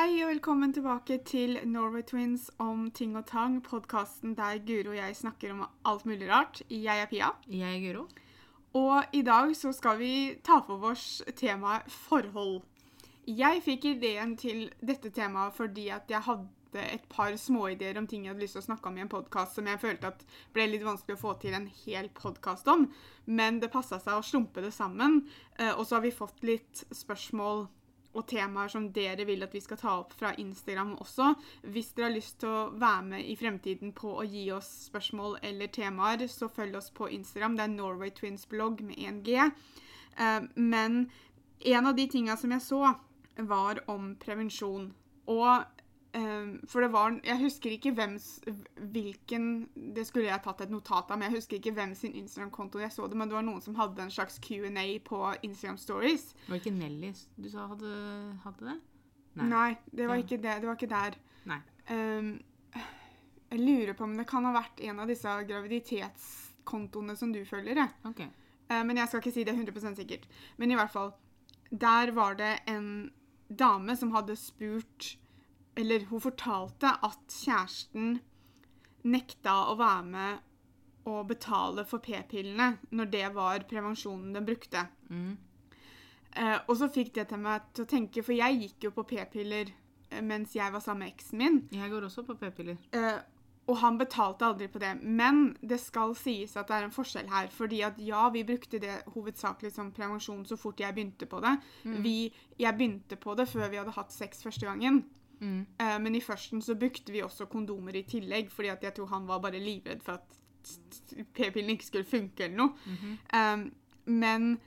Hei og velkommen tilbake til Norway Twins om ting og tang, podkasten der Guro og jeg snakker om alt mulig rart. Jeg er Pia. Jeg er Guro. Og i dag så skal vi ta for oss temaet forhold. Jeg fikk ideen til dette temaet fordi at jeg hadde et par småideer om ting jeg hadde lyst til å snakke om i en podkast som jeg følte at ble litt vanskelig å få til en hel podkast om. Men det passa seg å slumpe det sammen. eh, Og så har vi fått litt spørsmål og temaer som dere vil at vi skal ta opp fra Instagram også. Hvis dere har lyst til å være med i fremtiden på å gi oss spørsmål eller temaer, så følg oss på Instagram. Det er Norway Twins blogg med 1G. Eh, Men en av de tinga som jeg så, var om prevensjon. Og eh, For det var Jeg husker ikke hvem hvilken Det skulle jeg tatt et notat av, men jeg husker ikke hvem sin Instagram-konto jeg så det, men det var noen som hadde en slags Q&A på Instagram Stories. Var det ikke Nelly du sa hadde, hadde det? Nei, det var ikke det. Det var ikke der. Nei. Um, jeg lurer på om det kan ha vært en av disse graviditetskontoene som du følger. jeg. Ok. Uh, men jeg skal ikke si det 100% sikkert. Men i hvert fall, der var det en dame som hadde spurt Eller hun fortalte at kjæresten nekta å være med og betale for p-pillene når det var prevensjonen den brukte. Mm. Eh, og så fikk det til meg til å tenke, for jeg gikk jo på p-piller eh, mens jeg var sammen med eksen min. Jeg går også på p-piller. Eh, og han betalte aldri på det. Men det skal sies at det er en forskjell her. fordi at ja, vi brukte det hovedsakelig som prevensjon så fort jeg begynte på det. Vi, jeg begynte på det før vi hadde hatt sex første gangen. Mm. Uh, men i førsten så brukte vi også kondomer i tillegg, fordi jeg tror han var bare livredd for at p-pillen ikke skulle funke eller noe. Mhm. Um, men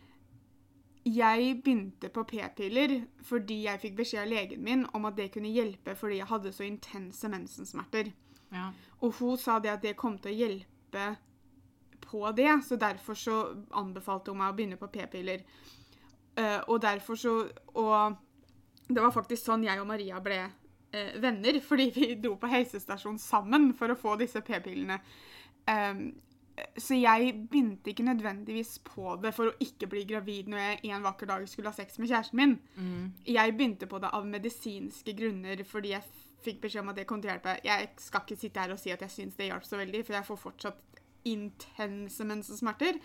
jeg begynte på p-piller fordi jeg fikk beskjed av legen min om at det kunne hjelpe fordi jeg hadde så intense mensensmerter. Ja. Og hun sa det at det kom til å hjelpe på det, så derfor så anbefalte hun meg å begynne på p-piller. Uh, og derfor så Og det var faktisk sånn jeg og Maria ble eh, venner, fordi vi dro på helsestasjon sammen for å få disse p-pillene. Um, så jeg begynte ikke nødvendigvis på det for å ikke bli gravid når jeg en vakker dag skulle ha sex med kjæresten min. Mm. Jeg begynte på det av medisinske grunner fordi jeg fikk beskjed om at det kom til å hjelpe. Jeg skal ikke sitte her og si at jeg syns det hjalp så veldig, for jeg får fortsatt intense mensensmerter.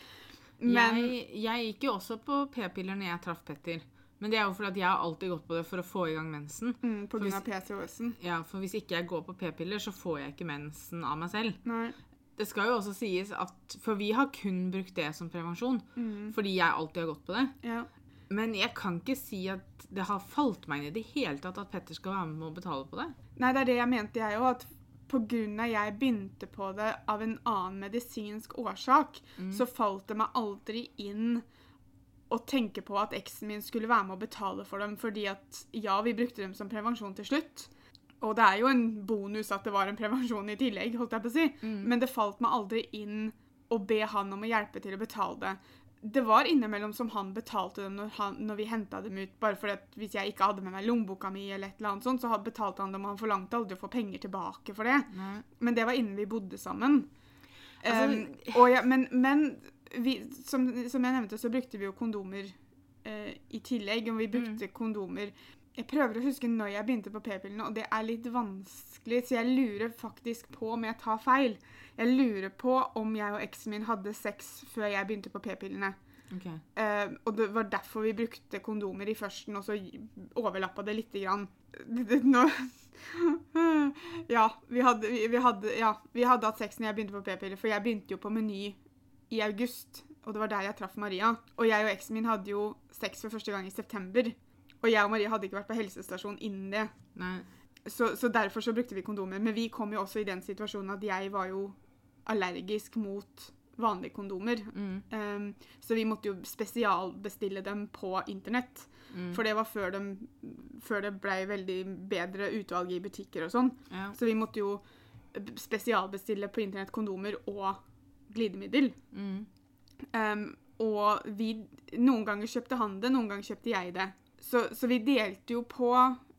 Men Jeg, jeg gikk jo også på p-piller når jeg traff Petter. Men det er jo fordi at jeg har alltid gått på det for å få i gang mensen. mm, på grunn hvis- av PCOS-en. Ja, For hvis ikke jeg går på p-piller, så får jeg ikke mensen av meg selv. Nei. Det skal jo også sies at For vi har kun brukt det som prevensjon. Mm, Fordi jeg alltid har gått på det. ja. Men jeg kan ikke si at det har falt meg ned i det hele tatt at Petter skal være med og betale på det. Nei, det er det jeg mente, jeg òg. At av jeg begynte på det av en annen medisinsk årsak, Mm. så falt det meg aldri inn å tenke på at eksen min skulle være med å betale for dem, fordi at ja, vi brukte dem som prevensjon til slutt. Og det er jo en bonus at det var en prevensjon i tillegg, holdt jeg på å si. Mm. Men det falt meg aldri inn å be han om å hjelpe til å betale det. Det var innimellom som han betalte dem når, han, når vi henta dem ut. Bare fordi at hvis jeg ikke hadde med meg lommeboka mi, eller et eller annet sånt, så betalte han dem, og han forlangte aldri å få penger tilbake for det. Mm. Men det var innen vi bodde sammen. Altså- Um, ja, men men vi, som, som jeg nevnte, så brukte vi jo kondomer eh, i tillegg. Og vi brukte kondomer Jeg prøver å huske når jeg begynte på p-pillene, og det er litt vanskelig, så jeg lurer faktisk på om jeg tar feil. Jeg lurer på om jeg og eksen min hadde sex før jeg begynte på p-pillene. Okay. Eh, og det var derfor vi brukte kondomer i førsten, og så overlappa det lite grann. Nå Ja, vi hadde, vi, vi, hadde, ja, vi hadde hatt sex når jeg begynte på p-piller, for jeg begynte jo på Meny i august, og det var der jeg traff Maria. Og jeg og eksen min hadde jo sex for første gang i september. Og jeg og Maria hadde ikke vært på helsestasjon innen det. Nei. Så, så derfor så brukte vi kondomer. Men vi kom jo også i den situasjonen at jeg var jo allergisk mot vanlige kondomer. Mm. Um, så vi måtte jo spesialbestille dem på internett. Mm. For det var før, de, før det ble veldig bedre utvalg i butikker og sånn. Ja. Så vi måtte jo spesialbestille på internett kondomer og glidemiddel. Mm. Um, og vi Noen ganger kjøpte han det, noen ganger kjøpte jeg det. Så, så vi delte jo på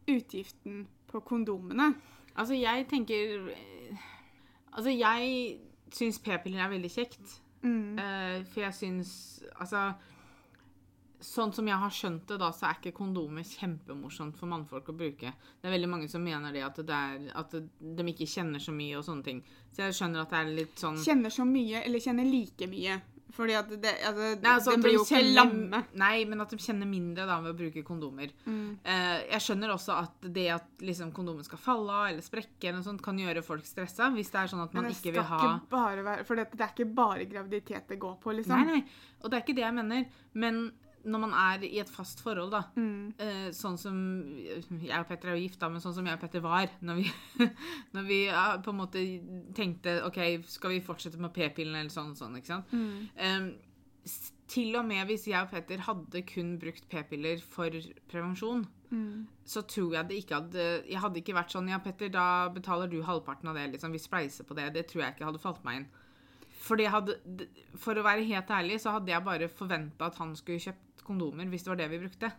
utgiften på kondomene. Altså, jeg tenker Altså, jeg syns p-piller er veldig kjekt. Mm. Uh, for jeg syns Altså sånn som jeg har skjønt det, da, så er ikke kondomer kjempemorsomt for mannfolk å bruke. Det er veldig mange som mener det, at, det er, at de ikke kjenner så mye og sånne ting. Så jeg skjønner at det er litt sånn Kjenner så mye, eller kjenner like mye. Fordi at det, altså, Nei, altså, de blir jo ikke lamme. Nei, men at de kjenner mindre da ved å bruke kondomer. Mm. Eh, jeg skjønner også at det at liksom, kondomen skal falle av eller sprekke, eller sånt, kan gjøre folk stressa. Hvis det er sånn at man ikke vil ha ikke være For det, det er ikke bare graviditet det går på, liksom. Nei, nei. Og det er ikke det jeg mener. Men når man er i et fast forhold, da, Mm. eh, sånn som Jeg og Petter er jo gifta, men sånn som jeg og Petter var når vi, når vi på en måte tenkte OK, skal vi fortsette med p-pillen eller sånn og sånn, ikke sant? Mm. Um, til og med hvis jeg og Petter hadde kun brukt p-piller for prevensjon, Mm. så tror jeg det ikke hadde Jeg hadde ikke vært sånn Ja, Petter, da betaler du halvparten av det. liksom, Vi spleiser på det. Det tror jeg ikke hadde falt meg inn. Hadde, for å være helt ærlig så hadde jeg bare forventa at han skulle kjøpt kondomer hvis det var det vi brukte.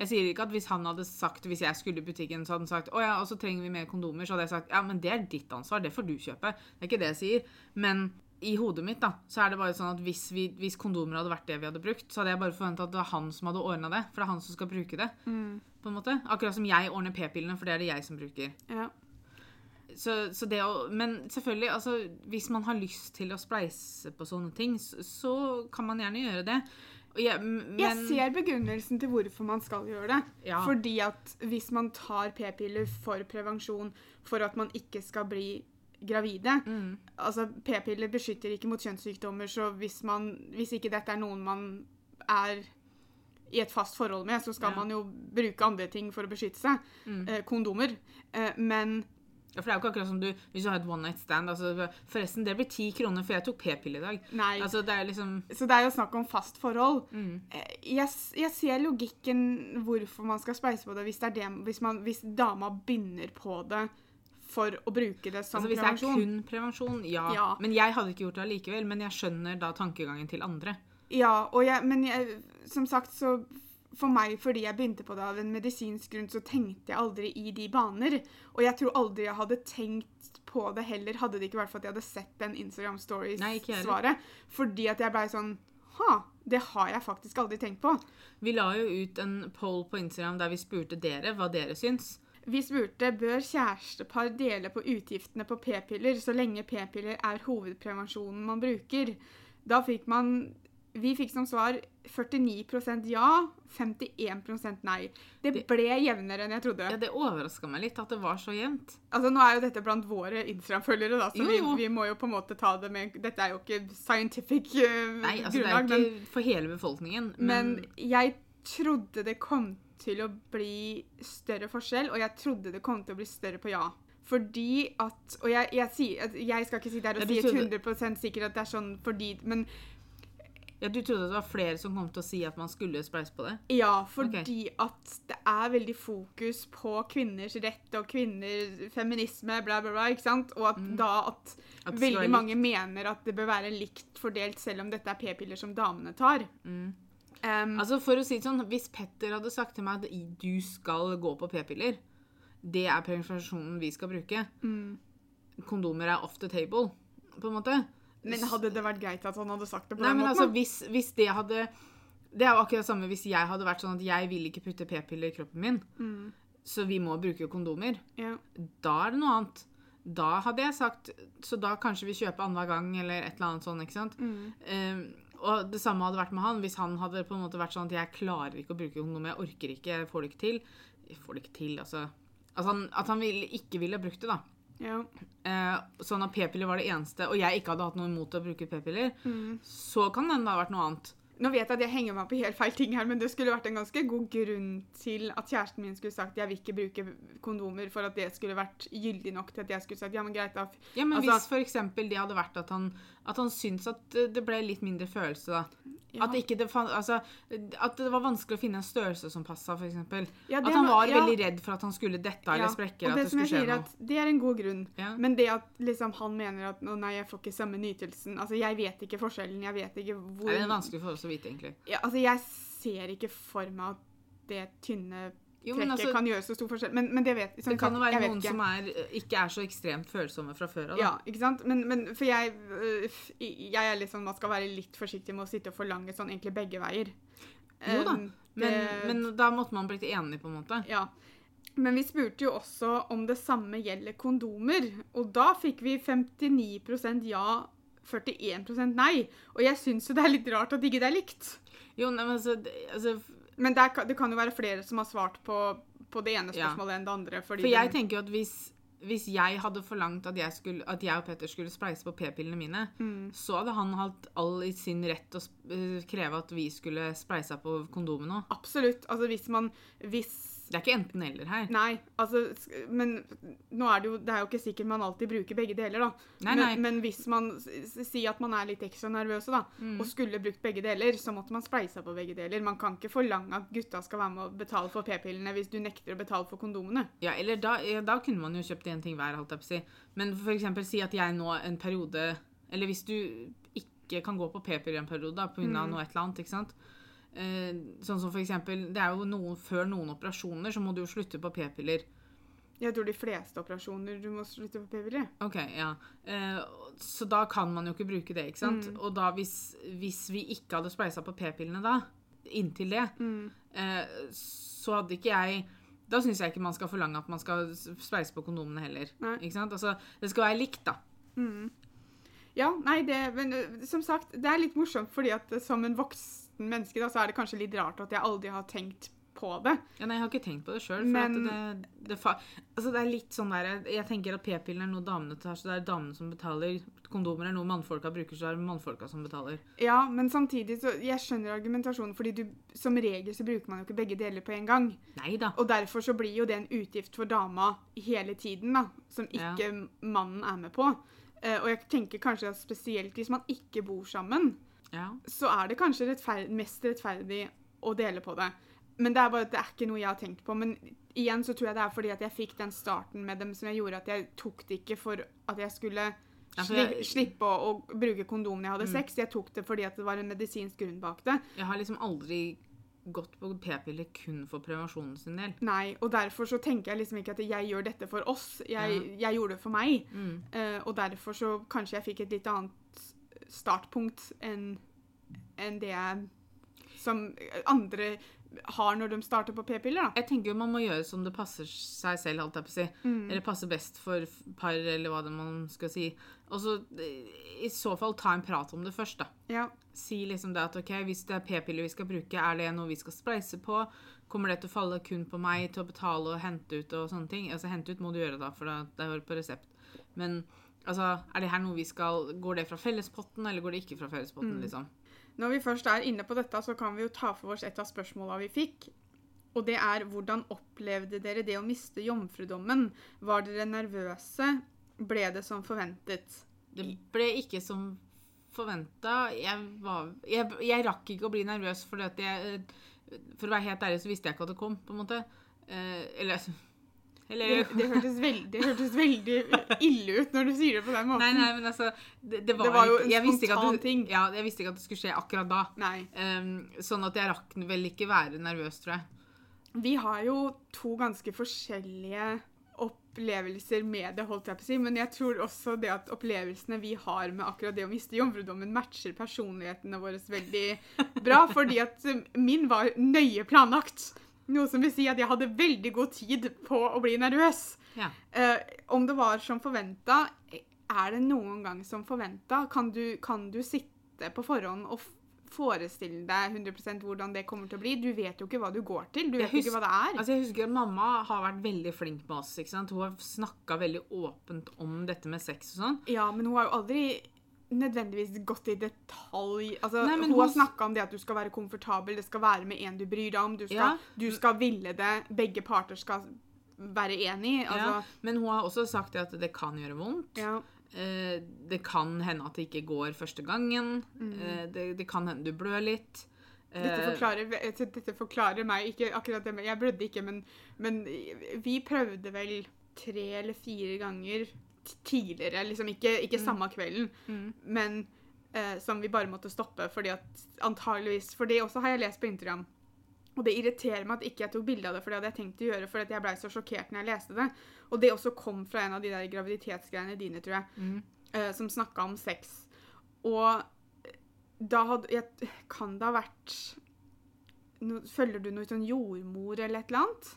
Jeg sier ikke at hvis han hadde sagt, hvis jeg skulle i butikken, så hadde han sagt å ja, og så trenger vi mer kondomer, så hadde jeg sagt ja, men det er ditt ansvar, det får du kjøpe. Det er ikke det jeg sier. Men i hodet mitt da, så er det bare sånn at hvis, vi, hvis kondomer hadde vært det vi hadde brukt, så hadde jeg bare forventa at det var han som hadde ordna det, for det er han som skal bruke det. Mm. på en måte. Akkurat som jeg ordner p-pillene, for det er det jeg som bruker. Ja. Så, så det å, men selvfølgelig, altså, hvis man har lyst til å spleise på sånne ting, så, så kan man gjerne gjøre det. Jeg, men, Jeg ser begrunnelsen til hvorfor man skal gjøre det. Ja. Fordi at hvis man tar p-piller for prevensjon for at man ikke skal bli gravide Mm. Altså, p-piller beskytter ikke mot kjønnssykdommer, så hvis, man, hvis ikke dette er noen man er i et fast forhold med, så skal Ja. man jo bruke andre ting for å beskytte seg. Mm. Eh, kondomer. Eh, men For det er jo ikke akkurat som du, hvis du har et one night stand. Altså, forresten, det blir ti kroner, for jeg tok p-pille i dag. nei. Altså, det er liksom så det er jo snakk om fast forhold. mm. Eh, Jeg, jeg ser logikken hvorfor man skal spleise på det hvis, det er det, hvis, man, hvis dama begynner på det for å bruke det som Altså, hvis det er kun prevensjon, ja. Ja. Men jeg hadde ikke gjort det allikevel. Men jeg skjønner da tankegangen til andre. Ja, og jeg, men jeg, som sagt, så for meg, fordi jeg begynte på det av en medisinsk grunn, så tenkte jeg aldri i de baner. Og jeg tror aldri jeg hadde tenkt på det heller, hadde det ikke vært for at jeg hadde sett den Instagram. Stories-svaret. Fordi at jeg blei sånn Ha, det har jeg faktisk aldri tenkt på. Vi la jo ut en poll på Instagram der vi spurte dere hva dere syns. Vi spurte bør kjærestepar dele på utgiftene på p-piller så lenge p-piller er hovedprevensjonen man bruker. Da fikk man Vi fikk som svar 49% ja, 51 nei. Det Det- ble jevnere enn jeg trodde. Ja, Det overraska meg litt at det var så jevnt. Altså, Nå er jo dette blant våre Instagram-følgere, da, så Jo, jo. Vi, vi må jo på en måte ta det med Dette er jo ikke scientific uh, Nei, altså det er ikke men for hele befolkningen. Men Men, jeg trodde det kom til å bli større forskjell, og jeg trodde det kom til å bli større på ja. Fordi at Og jeg, jeg, jeg, jeg skal ikke sitte her og si 100% sikkert at det er sånn fordi Men ja, du trodde det var flere som kom til å si at man skulle spleise på det? ja, fordi at det er veldig fokus på kvinners rett og kvinner Feminisme, bla, bla, bla. ikke sant? Og at Mm. da at, At veldig mange mener at det bør være likt fordelt, selv om dette er p-piller som damene tar. Mm. Um, Altså for å si det sånn, Hvis Petter hadde sagt til meg at du skal gå på p-piller, det er prevensjonen vi skal bruke, mm. kondomer er off the table, på en måte Men hadde det vært greit at han hadde sagt det på Nei, den men måten? altså, hvis, hvis det hadde Det er jo akkurat det samme hvis jeg hadde vært sånn at jeg vil ikke putte p-piller i kroppen min, mm. så vi må bruke kondomer. ja. Da er det noe annet. Da hadde jeg sagt Så da kanskje vi kjøper annenhver gang, eller et eller annet sånn, ikke sant. Mm. Um, og det samme hadde vært med han. Hvis han hadde på en måte vært sånn at jeg klarer ikke å bruke kondom, jeg orker ikke, jeg får det ikke til. Jeg får det ikke til, altså. At han, at han ville, ikke ville brukt det, da. Ja. Eh, sånn at p-piller var det eneste, og jeg ikke hadde hatt noe imot å bruke p-piller, Mm. så kan den da ha vært noe annet. Nå vet jeg at jeg henger meg på helt feil ting her, men det skulle vært en ganske god grunn til at kjæresten min skulle sagt jeg vil ikke bruke kondomer, for at det skulle vært gyldig nok til at jeg skulle sagt ja, men greit da. Ja, men Altså- Hvis eksempel det hadde vært at han, at han syntes at det ble litt mindre følelse, da. Ja. At, ikke det fan, altså, at det var vanskelig å finne en størrelse som passa, f.eks. Ja, At han var ja, veldig redd for at han skulle dette eller sprekke. Og det det det er en god grunn. Men det at liksom han mener at nei, jeg får ikke samme nytelsen Altså, jeg vet ikke forskjellen, jeg vet ikke hvor Det er vanskelig for oss å vite, egentlig. ja, Altså, jeg ser ikke for meg at det tynne Jo, trekket men altså, kan gjøre så stor forskjell. Men, men det vet Det kan jo være noen ikke. som er, ikke er så ekstremt følsomme fra før av. Ja, ikke sant? Men, men for jeg, øh, jeg er litt sånn, man skal være litt forsiktig med å sitte og forlange sånn egentlig begge veier. Jo da, Um, Men, det- men da måtte man blitt enig, på en måte. Ja. Men vi spurte jo også om det samme gjelder kondomer, og da fikk vi 59% ja, 41% nei. Og jeg syns jo det er litt rart at ikke det er likt. Jo, nei, men altså, altså Men det, er, det kan jo være flere som har svart på, på det ene Ja. spørsmålet enn det andre. For jeg det- tenker jo at hvis, hvis jeg hadde forlangt at jeg, skulle, at jeg og Petter skulle spleise på p-pillene mine, Mm. så hadde han hatt all i sin rett å eh, kreve at vi skulle spleisa på kondomen nå. Absolutt. Altså hvis man Hvis Det er ikke enten-eller her. Nei, altså Men nå er det jo Det er jo ikke sikkert man alltid bruker begge deler, da. Nei, nei. Men, men hvis man sier at man er litt ekstra nervøse, da, Mm. og skulle brukt begge deler, så måtte man spleisa på begge deler. Man kan ikke forlange at gutta skal være med å betale for p-pillene hvis du nekter å betale for kondomene. Ja, eller da, ja, da kunne man jo kjøpt én ting hver, holdt jeg på å si. Men eksempel si at jeg nå en periode Eller hvis du ikke kan gå på p-piller en periode pga. Mm. noe et eller annet, ikke sant. Eh, sånn som for eksempel Det er jo noen før noen operasjoner så må du jo slutte på p-piller. Jeg tror de fleste operasjoner du må slutte på p-piller. Ok, ja. Eh, så da kan man jo ikke bruke det, ikke sant. Mm. Og da hvis, hvis vi ikke hadde spleisa på p-pillene da, inntil det, Mm. eh, så hadde ikke jeg Da syns jeg ikke man skal forlange at man skal spleise på kondomene heller. Nei. Ikke sant? Altså, det skal være likt, da. Mm. Ja, nei, det Men som sagt, det er litt morsomt fordi at som en voksen menneske, da, så er det kanskje litt rart at jeg aldri har tenkt på det. Ja, nei, jeg har ikke tenkt på det sjøl. Men- det, det, altså, det er litt sånn der Jeg tenker at p-pillene er noe damene tar, så det er damene som betaler. Kondomer er noe mannfolka bruker, så det er mannfolka som betaler. Ja, men samtidig så Jeg skjønner argumentasjonen, fordi du som regel så bruker man jo ikke begge deler på en gang. Neida. Og derfor så blir jo det en utgift for dama hele tiden, da, som Ja. ikke mannen er med på. Uh, og jeg tenker kanskje at spesielt hvis man ikke bor sammen, Ja. så er det kanskje rettferd mest rettferdig å dele på det. Men det er bare at det er ikke noe jeg har tenkt på. Men igjen så tror jeg det er fordi at jeg fikk den starten med dem som jeg gjorde at jeg tok det ikke for at jeg skulle sli slippe å, å bruke kondom når jeg hadde Mm. sex. Jeg tok det fordi at det var en medisinsk grunn bak det. Jeg har liksom aldri gått på p-piller kun for prevensjonen sin del. Nei, og derfor så tenker jeg liksom ikke at jeg gjør dette for oss. Jeg, jeg gjorde det for meg. Mm. Uh, og derfor så kanskje jeg fikk et litt annet startpunkt enn en det som andre har når de starter på p-piller, da. Jeg tenker jo man må gjøre som det passer seg selv, holdt jeg på å si. Mm. Eller passer best for par, eller hva det man skal si. Og så i så fall ta en prat om det først, da. Ja. Si liksom det at ok, hvis det er p-piller vi skal bruke, er det noe vi skal spleise på? Kommer det til å falle kun på meg til å betale og hente ut og sånne ting? Altså hente ut må du gjøre da, for det er på resept. Men altså, er det her noe vi skal Går det fra fellespotten, eller går det ikke fra fellespotten, Mm. liksom? Når vi først er inne på dette, så kan vi jo ta for oss et av spørsmåla vi fikk. Og det er hvordan opplevde dere det å miste jomfrudommen? Var dere nervøse? Ble det som forventet? Det ble ikke som forventa. Jeg, var- jeg, jeg rakk ikke å bli nervøs, for at jeg For å være helt ærlig så visste jeg ikke at det kom, på en måte. Eh, eller eller Det, det, hørtes veldig, det hørtes veldig ille ut når du sier det på den måten. Nei, nei, men altså Det, det, var, var jo en spontan ting. Ja, jeg visste ikke at det skulle skje akkurat da. Nei. Um, sånn at jeg rakk vel ikke være nervøs, tror jeg. Vi har jo to ganske forskjellige opplevelser med det, holdt jeg på å si, men jeg tror også det at opplevelsene vi har med akkurat det å miste jomfrudommen, matcher personlighetene våre veldig bra, fordi at min var nøye planlagt. Noe som vil si at jeg hadde veldig god tid på å bli nervøs. Ja. Uh, om det var som forventa, er det noen gang som forventa? Kan, du- kan du sitte på forhånd og forestille deg 100% hvordan det kommer til å bli? Du vet jo ikke hva du går til. Du vet husker, ikke hva det er. Altså, jeg husker at Mamma har vært veldig flink med oss. ikke sant? Hun har snakka veldig åpent om dette med sex og sånn. Ja, men hun har jo aldri nødvendigvis gått i detalj. Altså, Nei, hun, hun har snakka om det at du skal være komfortabel, det skal være med en du bryr deg om, du skal, Ja. du skal ville det, begge parter skal være enig. Ja, Altså, men hun har også sagt at det kan gjøre vondt. ja. Eh, det kan hende at det ikke går første gangen. Eh, det, det kan hende du blør litt. Mm. Dette Eh, forklarer, dette forklarer meg ikke akkurat det Jeg blødde ikke, men, men vi prøvde vel tre eller fire ganger tidligere. Liksom ikke, ikke samme kvelden, Mm. men eh, som vi bare måtte stoppe fordi at antageligvis For det også har jeg lest på Instagram. Og det irriterer meg at ikke jeg tok bilde av det, for det hadde jeg tenkt å gjøre fordi jeg blei så sjokkert når jeg leste det. Og det også kom fra en av de der graviditetsgreiene dine, tror jeg Mm. eh, som snakka om sex. Og da hadde jeg, Kan det ha vært no, Følger du noe sånn jordmor eller et eller annet?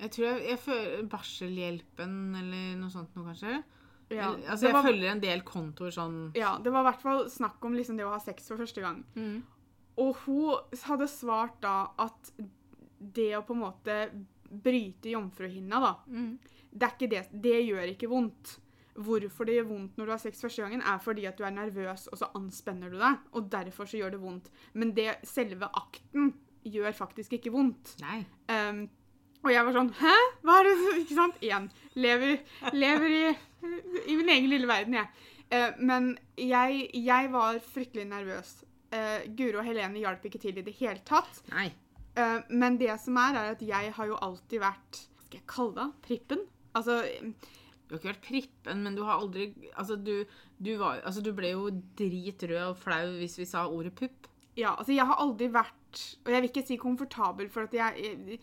Jeg tror jeg, jeg føler Barselhjelpen eller noe sånt noe, kanskje. Ja, Eller, altså, jeg var, følger en del kontoer sånn ja, det var i hvert fall snakk om liksom det å ha sex for første gang. Og hun hadde svart da at det å på en måte bryte jomfruhinna, da det, er ikke det, det gjør ikke vondt. Hvorfor det gjør vondt når du har sex første gangen, er fordi at du er nervøs, og så anspenner du deg. Og derfor så gjør det vondt. Men det selve akten gjør faktisk ikke vondt. Nei. Um, og jeg var sånn Hæ? Hva er det Ikke sant? Igjen. Lever, lever i, i min egen lille verden, jeg. Eh, men jeg, jeg var fryktelig nervøs. Eh, Guro og Helene hjalp ikke til i det hele tatt. Nei. Eh, men det som er, er at jeg har jo alltid vært Hva skal jeg kalle det? Prippen? Altså Du har ikke vært prippen, men du har aldri Altså, du, du var Altså, du ble jo dritrød og flau hvis vi sa ordet pupp. Ja, altså jeg har aldri vært Og jeg vil ikke si komfortabel, for at jeg, jeg,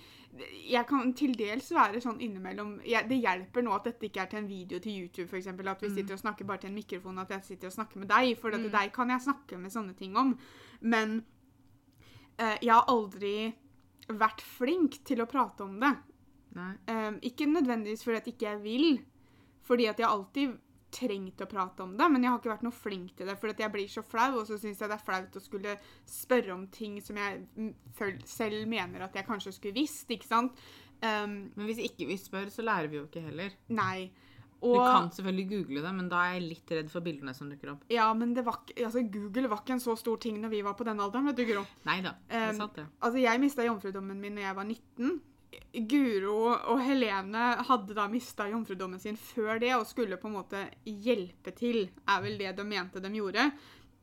jeg kan til dels være sånn innimellom jeg, Det hjelper nå at dette ikke er til en video til YouTube, f.eks. At vi sitter og snakker bare til en mikrofon, at jeg sitter og snakker med deg. For at deg kan jeg snakke med sånne ting om. Men eh, jeg har aldri vært flink til å prate om det. Um, ikke nødvendigvis fordi at ikke jeg vil, fordi at jeg alltid trengt å prate om det, men jeg har ikke vært noe flink til det, For jeg blir så flau, og så syns jeg det er flaut å skulle spørre om ting som jeg selv mener at jeg kanskje skulle visst, ikke sant? Um, Men hvis ikke vi spør, så lærer vi jo ikke heller. nei. Du kan selvfølgelig google det, men da er jeg litt redd for bildene som dukker opp. ja, men det var, altså, Google var ikke en så stor ting når vi var på den alderen, vet du, Gro. Neida, det er Um, sant det. Altså, jeg mista jomfrudommen min da jeg var 19. Guro og Helene hadde da mista jomfrudommen sin før det og skulle på en måte hjelpe til, er vel det de mente de gjorde.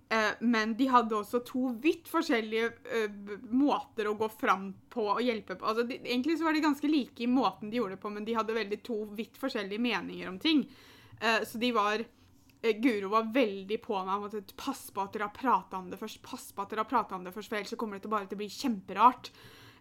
Eh, men de hadde også to vidt forskjellige eh, måter å gå fram på og hjelpe på. Altså, de, egentlig så var de ganske like i måten de gjorde det på, men de hadde veldig to vidt forskjellige meninger om ting. Eh, så de var Guro var veldig på meg om at pass på at dere har prata om det først. Pass på at dere har om det først, for ellers så kommer det bare til å bli kjemperart.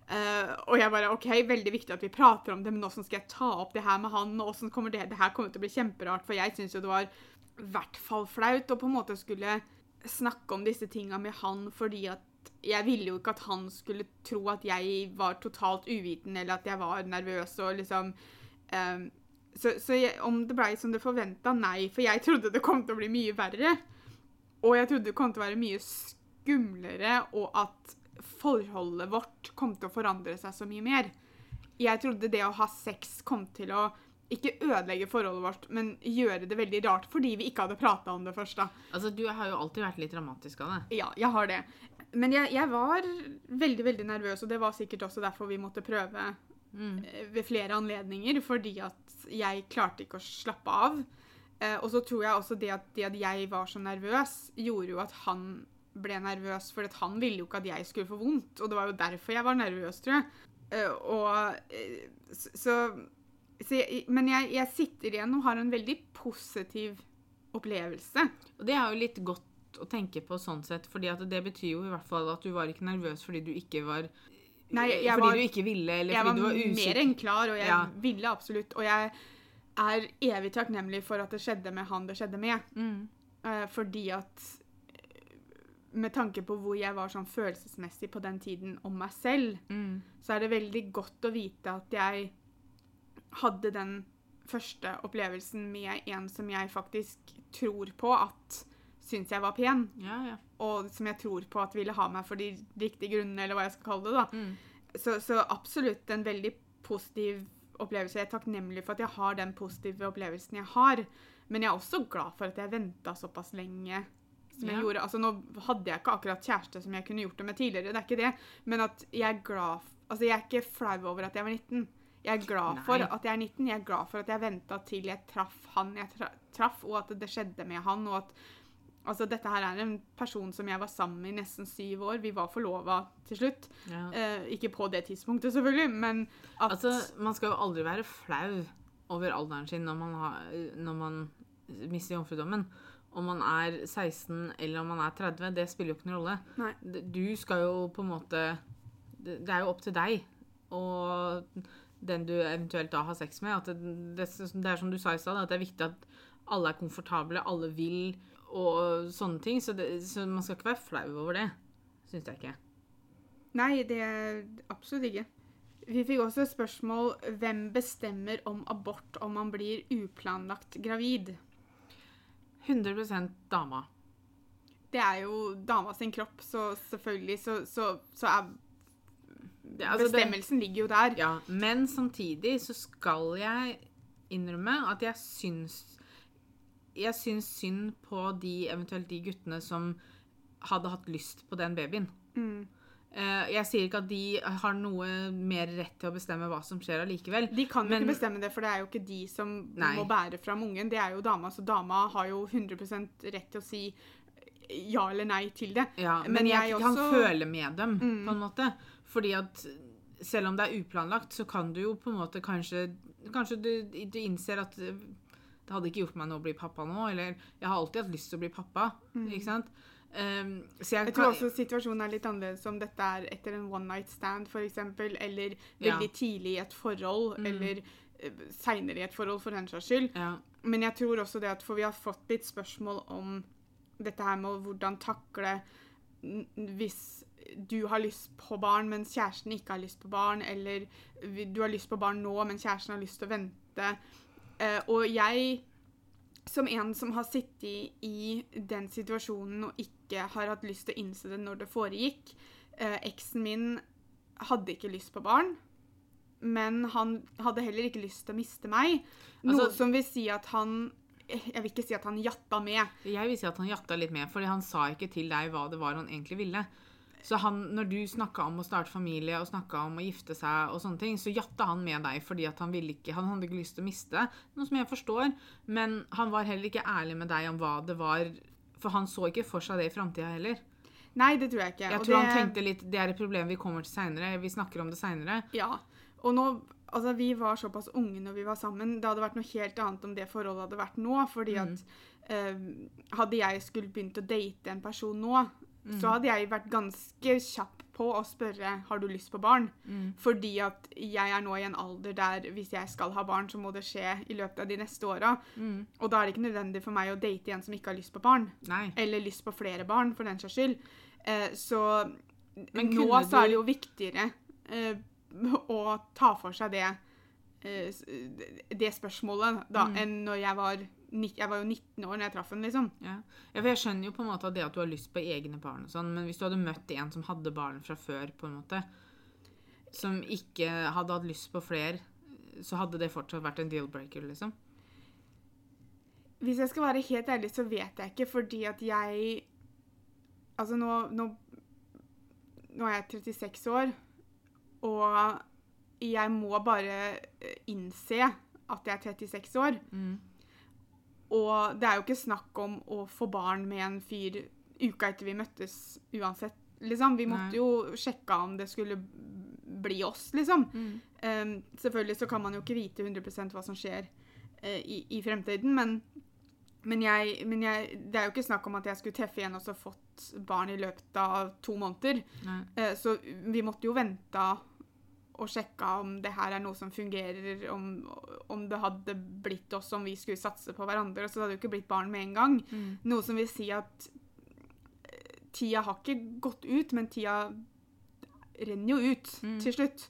Eh, og jeg bare OK, veldig viktig at vi prater om det, men åssen skal jeg ta opp det her med han? Og hvordan kommer det Det her kommer til å bli kjemperart, for jeg syns jo det var i hvert fall flaut å på en måte skulle snakke om disse tinga med han fordi at jeg ville jo ikke at han skulle tro at jeg var totalt uviten, eller at jeg var nervøs og liksom um, Så, så jeg, om det blei som det forventa, nei. For jeg trodde det kom til å bli mye verre. Og jeg trodde det kom til å være mye skumlere, og at forholdet vårt kom til å forandre seg så mye mer. Jeg trodde det å ha sex kom til å ikke ødelegge forholdet vårt, men gjøre det veldig rart fordi vi ikke hadde prata om det først. da. Altså, du har jo alltid vært litt dramatisk av det. Ja, jeg har det. Men jeg, jeg var veldig, veldig nervøs, og det var sikkert også derfor vi måtte prøve Mm. eh, ved flere anledninger, fordi at jeg klarte ikke å slappe av. Eh, og så tror jeg også det at, det at jeg var så nervøs, gjorde jo at han ble nervøs, for han ville jo ikke at jeg skulle få vondt, og det var jo derfor jeg var nervøs, tror jeg. Eh, og eh, så, så, jeg, Men jeg, jeg sitter igjen og har en veldig positiv opplevelse. Og det er jo litt godt å tenke på sånn sett, fordi det betyr jo i hvert fall at du var ikke nervøs fordi du ikke var Nei, jeg Fordi var- du ikke ville, eller jeg fordi var, du var mer enn klar, og jeg Ja. ville absolutt. Og jeg er evig takknemlig for at det skjedde med han det skjedde med. Mm. Eh, fordi at eh, Med tanke på hvor jeg var sånn følelsesmessig på den tiden om meg selv, Mm. så er det veldig godt å vite at jeg hadde den første opplevelsen med en som jeg faktisk tror på at syns jeg var pen, Ja, ja. og som jeg tror på at ville ha meg for de riktige grunnene, eller hva jeg skal kalle det. da. Mm. Så, så absolutt en veldig positiv opplevelse. Jeg er takknemlig for at jeg har den positive opplevelsen jeg har. Men jeg er også glad for at jeg venta såpass lenge som jeg Ja. gjorde. Altså, nå hadde jeg ikke akkurat kjæreste som jeg kunne gjort det med tidligere, det er ikke det. Men at jeg er glad Altså, jeg er ikke flau over at jeg var 19. Jeg er glad Nei. for at jeg er 19. Jeg er glad for at jeg venta til jeg traff han jeg tra traff, og at det skjedde med han. og at Altså, dette her er en person som jeg var sammen med i nesten syv år. Vi var forlova til slutt. ja. Eh, ikke på det tidspunktet, selvfølgelig, men at Altså, man skal jo aldri være flau over alderen sin når man, har, når man mister jomfrudommen. Om man er 16 eller om man er 30, det spiller jo ikke noen rolle. Nei. Du skal jo på en måte Det er jo opp til deg og den du eventuelt da har sex med. At det, det, det er som du sa i stad, at det er viktig at alle er komfortable, alle vil og sånne ting. Så, det, så man skal ikke være flau over det. Syns jeg ikke. Nei, det er absolutt ikke. Vi fikk også et spørsmål hvem bestemmer om abort om man blir uplanlagt gravid. 100% dama. Det er jo dama sin kropp, så selvfølgelig så, så, så er Det, altså, Bestemmelsen ligger jo der. ja, men samtidig så skal jeg innrømme at jeg syns Jeg syns synd på de eventuelt de guttene som hadde hatt lyst på den babyen. Mm. Eh, jeg sier ikke at de har noe mer rett til å bestemme hva som skjer allikevel. De kan jo Men- ikke bestemme det, for det er jo ikke de som Nei. må bære fram ungen. Det er jo dama, så dama har jo 100 rett til å si ja eller nei til det. Ja, men, Men jeg, jeg kan også- føle med dem, Mm. på en måte. Fordi at selv om det er uplanlagt, så kan du jo på en måte kanskje Kanskje du, du innser at eh, det hadde ikke gjort meg noe å bli pappa nå, eller jeg har alltid hatt lyst til å bli pappa. Ikke sant? Um, så jeg. Jeg tror også situasjonen er litt annerledes om dette er etter en one night stand, f.eks., eller Ja. veldig tidlig i et forhold, Mm. eller uh, seinere i et forhold, for den saks skyld. ja, Men jeg tror også det at For vi har fått litt spørsmål om dette her med hvordan takle hvis du har lyst på barn, mens kjæresten ikke har lyst på barn, eller du har lyst på barn nå, men kjæresten har lyst til å vente. Uh, og jeg, som en som har sittet i den situasjonen og ikke har hatt lyst til å innse det når det foregikk eh, Eksen min hadde ikke lyst på barn, men han hadde heller ikke lyst til å miste meg. Noe Altså- som vil si at han Jeg vil ikke si at han jatta med. jeg vil si at han jatta litt med, fordi han sa ikke til deg hva det var han egentlig ville. Så han, når du snakka om å starte familie og snakka om å gifte seg, og sånne ting, så jatta han med deg fordi at han ville ikke, han hadde ikke lyst til å miste. Noe som jeg forstår. Men han var heller ikke ærlig med deg om hva det var. For han så ikke for seg det i framtida heller. Nei, det tror jeg ikke. Jeg tror det, han tenkte litt Det er et problem vi kommer til seinere. Vi snakker om det seinere. Ja. Og nå Altså, vi var såpass unge når vi var sammen. Det hadde vært noe helt annet om det forholdet hadde vært nå. Fordi Mm. at eh, hadde jeg skulle begynt å date en person nå, Mm. så hadde jeg vært ganske kjapp på å spørre har du lyst på barn. Mm. Fordi at jeg er nå i en alder der hvis jeg skal ha barn, så må det skje i løpet av de neste åra. Mm. Og da er det ikke nødvendig for meg å date en som ikke har lyst på barn. Nei. Eller lyst på flere barn, for den saks skyld. Eh, så Men nå så er det jo viktigere eh, å ta for seg det, eh, det spørsmålet da, Mm. enn når jeg var Jeg var jo 19 år når jeg traff henne, liksom. Ja. ja, for jeg skjønner jo på en måte at det at du har lyst på egne barn og sånn, men hvis du hadde møtt en som hadde barn fra før, på en måte, som ikke hadde hatt lyst på flere, så hadde det fortsatt vært en deal-breaker, liksom. Hvis jeg skal være helt ærlig, så vet jeg ikke, fordi at jeg Altså, nå, nå Nå er jeg 36 år, og jeg må bare eh, innse at jeg er 36 år. Mm. Og det er jo ikke snakk om å få barn med en fyr uka etter vi møttes uansett, liksom. Vi måtte Nei. jo sjekke om det skulle bli oss, liksom. Mm. Um, selvfølgelig så kan man jo ikke vite 100 hva som skjer uh, i, i fremtiden, men, men, jeg, men jeg, det er jo ikke snakk om at jeg skulle treffe igjen og så fått barn i løpet av to måneder. Eh, så vi måtte jo vente og sjekka om det her er noe som fungerer, om, om det hadde blitt oss om vi skulle satse på hverandre. Og så hadde det jo ikke blitt barn med en gang. Mm. Noe som vil si at eh, tida har ikke gått ut, men tida renner jo ut Mm. til slutt.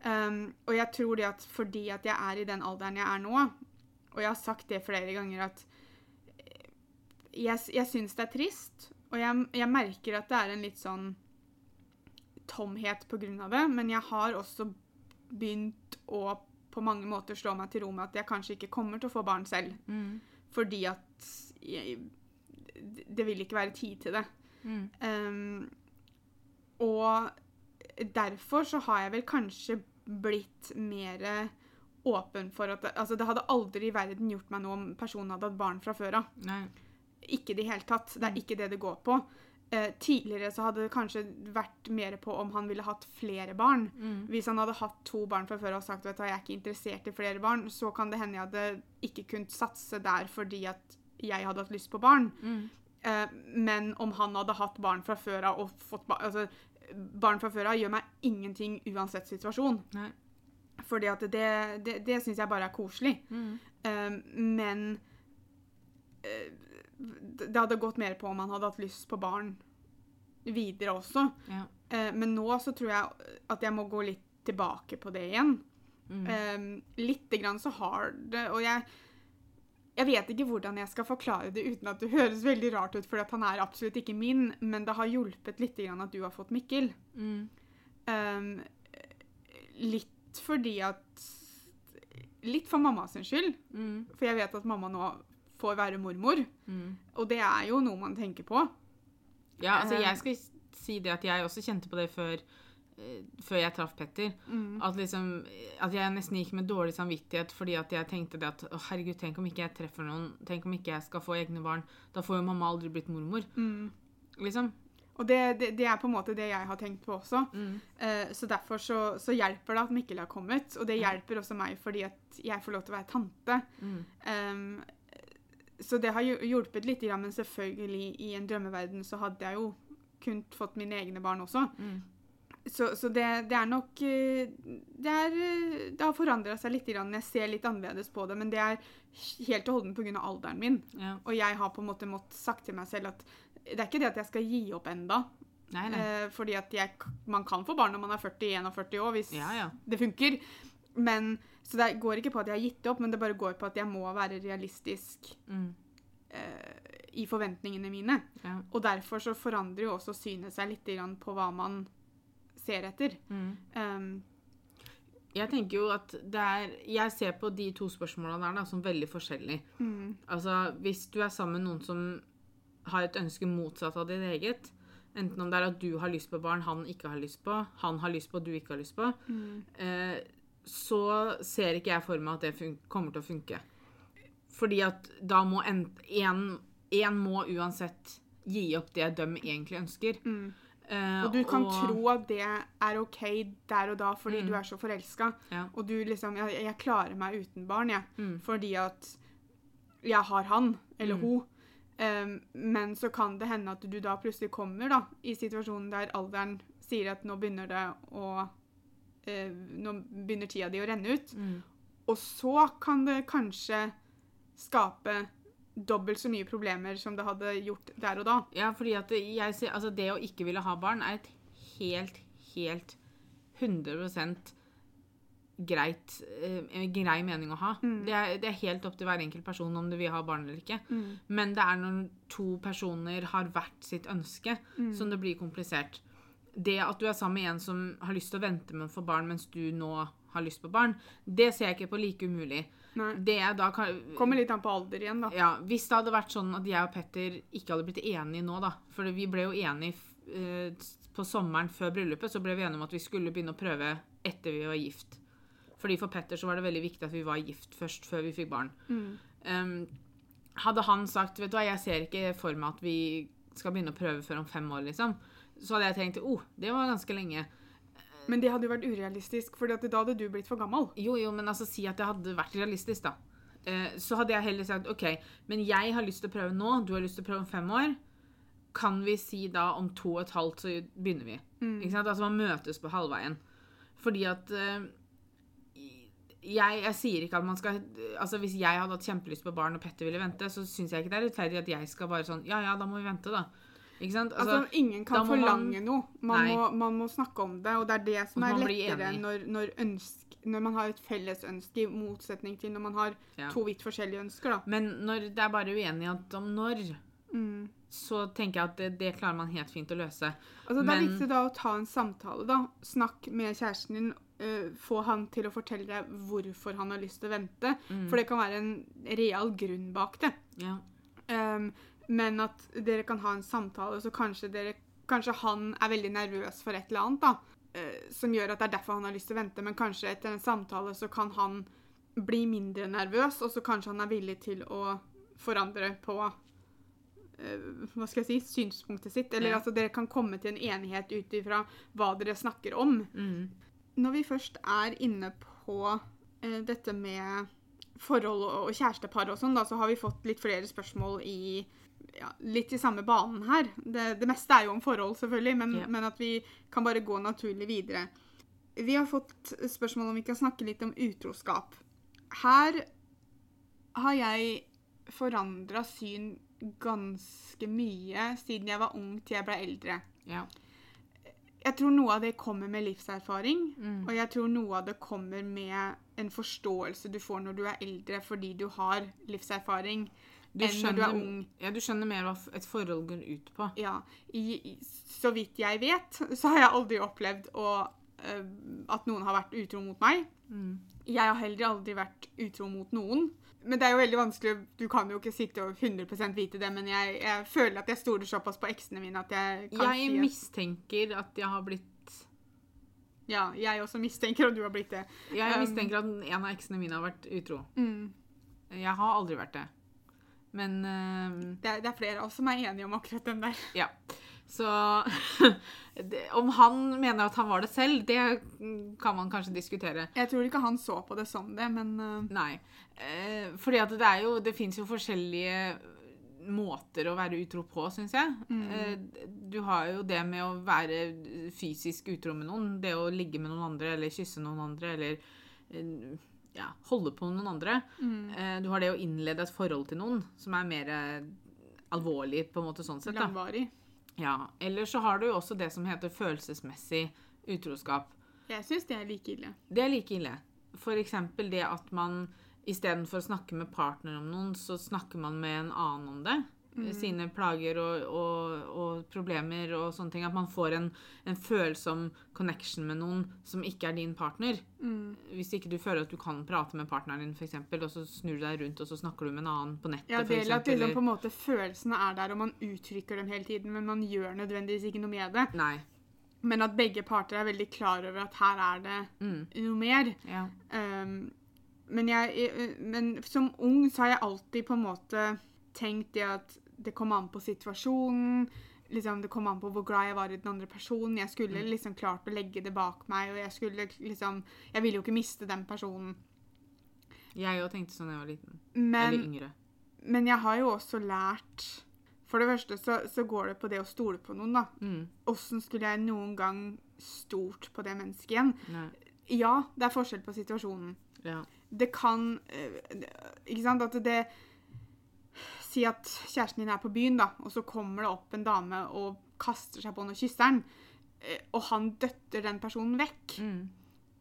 Um, og jeg tror det at fordi at jeg er i den alderen jeg er nå, og jeg har sagt det flere ganger at eh, jeg, jeg syns det er trist, og jeg, jeg merker at det er en litt sånn tomhet av det, men jeg har også begynt å på mange måter slå meg til ro med at jeg kanskje ikke kommer til å få barn selv. Mm. Fordi at jeg, det vil ikke være tid til det. Mm. Um, og derfor så har jeg vel kanskje blitt mer åpen for at Altså, det hadde aldri i verden gjort meg noe om personen hadde hatt barn fra før av. Ikke i det hele tatt. Det er ikke det det går på. Eh, tidligere så hadde det kanskje vært mer på om han ville hatt flere barn. Mm. Hvis han hadde hatt to barn fra før og sagt du, jeg er ikke interessert i flere barn, så kan det hende jeg hadde ikke kunnet satse der fordi at jeg hadde hatt lyst på barn. Mm. Eh, men om han hadde hatt barn fra før av og fått barn altså, Barn fra før av gjør meg ingenting uansett situasjon. Nei. Fordi at det, det, det syns jeg bare er koselig. Mm. Eh, men eh, det hadde gått mer på om han hadde hatt lyst på barn videre også. Ja. Eh, men nå så tror jeg at jeg må gå litt tilbake på det igjen. Mm. Eh, Lite grann så har det Og jeg, jeg vet ikke hvordan jeg skal forklare det uten at det høres veldig rart ut, for han er absolutt ikke min, men det har hjulpet litt grann at du har fått Mikkel. Mm. Eh, litt fordi at Litt for mamma sin skyld, Mm. for jeg vet at mamma nå får være mormor, Mm. og det er jo noe man tenker på. Ja, altså Eh. jeg skal si det at jeg også kjente på det før, eh, før jeg traff Petter. Mm. At, liksom, at jeg nesten gikk med dårlig samvittighet fordi at jeg tenkte det at å herregud, tenk om ikke jeg treffer noen, tenk om ikke jeg skal få egne barn. Da får jo mamma aldri blitt mormor. Mm. Liksom. Og det, det, det er på en måte det jeg har tenkt på også. Mm. Eh, så derfor så, så hjelper det at Mikkel har kommet, og det hjelper også meg fordi at jeg får lov til å være tante. Mm. Um, så det har hjulpet litt, men selvfølgelig i en drømmeverden så hadde jeg jo kun fått mine egne barn også. Mm. Så, så det, det er nok eh, Det, er, eh, det har forandra seg litt. Jeg ser litt annerledes på det, men det er helt og holdent pga. alderen min. Ja. Og jeg har på en måte måttet sagt til meg selv at det er ikke det at jeg skal gi opp enda. Nei, nei. Eh, fordi at jeg, man kan få barn når man er 40-41 år, hvis Ja, ja. det funker. Men, så det går ikke på at jeg har gitt det opp, men det bare går på at jeg må være realistisk Mm. eh, i forventningene mine. Ja. Og derfor så forandrer jo også synet seg litt grann på hva man ser etter. Mm. Um, Jeg tenker jo at det er Jeg ser på de to spørsmåla der da, som veldig forskjellige. mm, Altså, hvis du er sammen med noen som har et ønske motsatt av ditt eget, enten om det er at du har lyst på barn han ikke har lyst på, han har lyst på, du ikke har lyst på, mm, eh, så ser ikke jeg for meg at det kommer til å funke. Fordi at da må en, en, en må uansett gi opp det de egentlig ønsker. mm. Uh, Og du kan tro at det er OK der og da fordi Mm. du er så forelska. Ja. Og du liksom jeg, jeg klarer meg uten barn, jeg. Mm. Fordi at jeg har han eller Mm. hun. Um, men så kan det hende at du da plutselig kommer da, i situasjonen der alderen sier at nå begynner det å eh, Nå begynner tida di å renne ut. Mm. Og så kan det kanskje skape dobbelt så mye problemer som det hadde gjort der og da. Ja, fordi at jeg ser, altså det å ikke ville ha barn er et helt, helt 100 greit, eh, grei mening å ha. Mm. Det, er, det er helt opp til hver enkelt person om du vil ha barn eller ikke. Mm. Men det er når to personer har hvert sitt ønske, Mm. som det blir komplisert. Det at du er sammen med en som har lyst til å vente med å få barn mens du nå har lyst på barn, det ser jeg ikke på like umulig. Nei. Det er da kan, Kommer litt an på alder igjen, da. ja, Hvis det hadde vært sånn at jeg og Petter ikke hadde blitt enige nå, da For vi ble jo enige eh, på sommeren før bryllupet, så ble vi enige om at vi skulle begynne å prøve etter vi var gift. Fordi for Petter så var det veldig viktig at vi var gift først, før vi fikk barn. Mm. Um, hadde han sagt vet du hva, jeg ser ikke for meg at vi skal begynne å prøve før om fem år, liksom, så hadde jeg tenkt oh, det var ganske lenge. Men det hadde jo vært urealistisk, for da hadde du blitt for gammel. Jo, jo, men altså si at det hadde vært realistisk, da. Eh, så hadde jeg heller sagt OK, men jeg har lyst til å prøve nå, du har lyst til å prøve om fem år. Kan vi si da om to og et halvt så begynner vi? Mm. Ikke sant? Altså man møtes på halvveien. Fordi at eh, jeg, jeg sier ikke at man skal Altså Hvis jeg hadde hatt kjempelyst på barn og Petter ville vente, så syns jeg ikke det er rettferdig at jeg skal bare sånn Ja, ja, da må vi vente, da. Ikke sant? Altså, ingen kan forlange man- noe. Man må, man må snakke om det, og det er det som er lettere når, når, ønsk, når man har et felles ønske, i motsetning til når man har Ja. to vidt forskjellige ønsker, da. Men når det er bare uenighet om når, Mm. så tenker jeg at det, det klarer man helt fint å løse. Altså, det er viktig da å ta en samtale, da. Snakk med kjæresten din. Uh, få han til å fortelle deg hvorfor han har lyst til å vente. Mm. For det kan være en real grunn bak det. Ja. Um, men at dere kan ha en samtale, så kanskje, dere, kanskje han er veldig nervøs for et eller annet, da. eh, som gjør at det er derfor han har lyst til å vente. Men kanskje etter en samtale så kan han bli mindre nervøs, og så kanskje han er villig til å forandre på eh, hva skal jeg si, synspunktet sitt. Eller Ja. altså dere kan komme til en enighet ut ifra hva dere snakker om. Mm. Når vi først er inne på eh, dette med forhold og, og kjærestepar og sånn, da, så har vi fått litt flere spørsmål i ja, litt i samme banen her. Det, det meste er jo om forhold, selvfølgelig, men, yeah. men at vi kan bare gå naturlig videre. Vi har fått spørsmål om vi kan snakke litt om utroskap. Her har jeg forandra syn ganske mye siden jeg var ung til jeg ble eldre. Yeah. Jeg tror noe av det kommer med livserfaring, Mm. og jeg tror noe av det kommer med en forståelse du får når du er eldre fordi du har livserfaring, Du enn når du er ung. ja, du skjønner mer hva et forhold går ut på. Ja, i, i, så vidt jeg vet, så har jeg aldri opplevd å, uh, at noen har vært utro mot meg. Mm. Jeg har heller aldri vært utro mot noen. Men det er jo veldig vanskelig, du kan jo ikke sitte og 100% vite det, men jeg, jeg føler at jeg stoler såpass på eksene mine at jeg kan Jeg si Jeg mistenker at jeg har blitt Ja, jeg også mistenker at du har blitt det. Jeg Um, mistenker at en av eksene mine har vært utro. Mm. Jeg har aldri vært det. Men eh, Det, er, det er flere av oss som er enige om akkurat den der. Ja. Så det, Om han mener at han var det selv, det mm, kan man kanskje diskutere. Jeg tror ikke han så på det som det, men uh... Nei. Eh, fordi at det er jo Det fins jo forskjellige måter å være utro på, syns jeg. Eh, du har jo det med å være fysisk utro med noen. Det å ligge med noen andre, eller kysse noen andre, eller eh, ja, holde på med noen andre. Mm. du har det å innlede et forhold til noen, som er mer eh, alvorlig, på en måte sånn sett. da. langvarig. Ja, Eller så har du jo også det som heter følelsesmessig utroskap. Jeg syns det er like ille. Det er like ille. Eksempel det at man istedenfor å snakke med partner om noen, så snakker man med en annen om det. Sine plager og, og, og problemer og sånne ting. At man får en, en følsom connection med noen som ikke er din partner. Hvis ikke du føler at du kan prate med partneren din, eksempel, og så snur du deg rundt og så snakker du med en annen på nettet. Ja, det er at liksom, på en måte følelsene er der, og man uttrykker dem hele tiden, men man gjør nødvendigvis ikke noe med det. Nei. Men at begge parter er veldig klar over at her er det Mm. noe mer. Ja. Um, men, jeg, jeg- men som ung så har jeg alltid på en måte tenkt det at det kom an på situasjonen. Liksom, det kom an på hvor glad jeg var i den andre personen. Jeg skulle liksom klart å legge det bak meg, og jeg skulle liksom Jeg ville jo ikke miste den personen. Jeg òg tenkte sånn da jeg var liten. Men, Eller yngre. men jeg har jo også lært For det første så, så går det på det å stole på noen, da. Mm. Skulle jeg noen gang stolt på det mennesket igjen? Nei. Ja, det er forskjell på situasjonen. Ja. det kan eh, Ikke sant? At det Si at kjæresten din er på byen, da, og så kommer det opp en dame og kaster seg på han og kysser han, eh, og han døtter den personen vekk. Mm.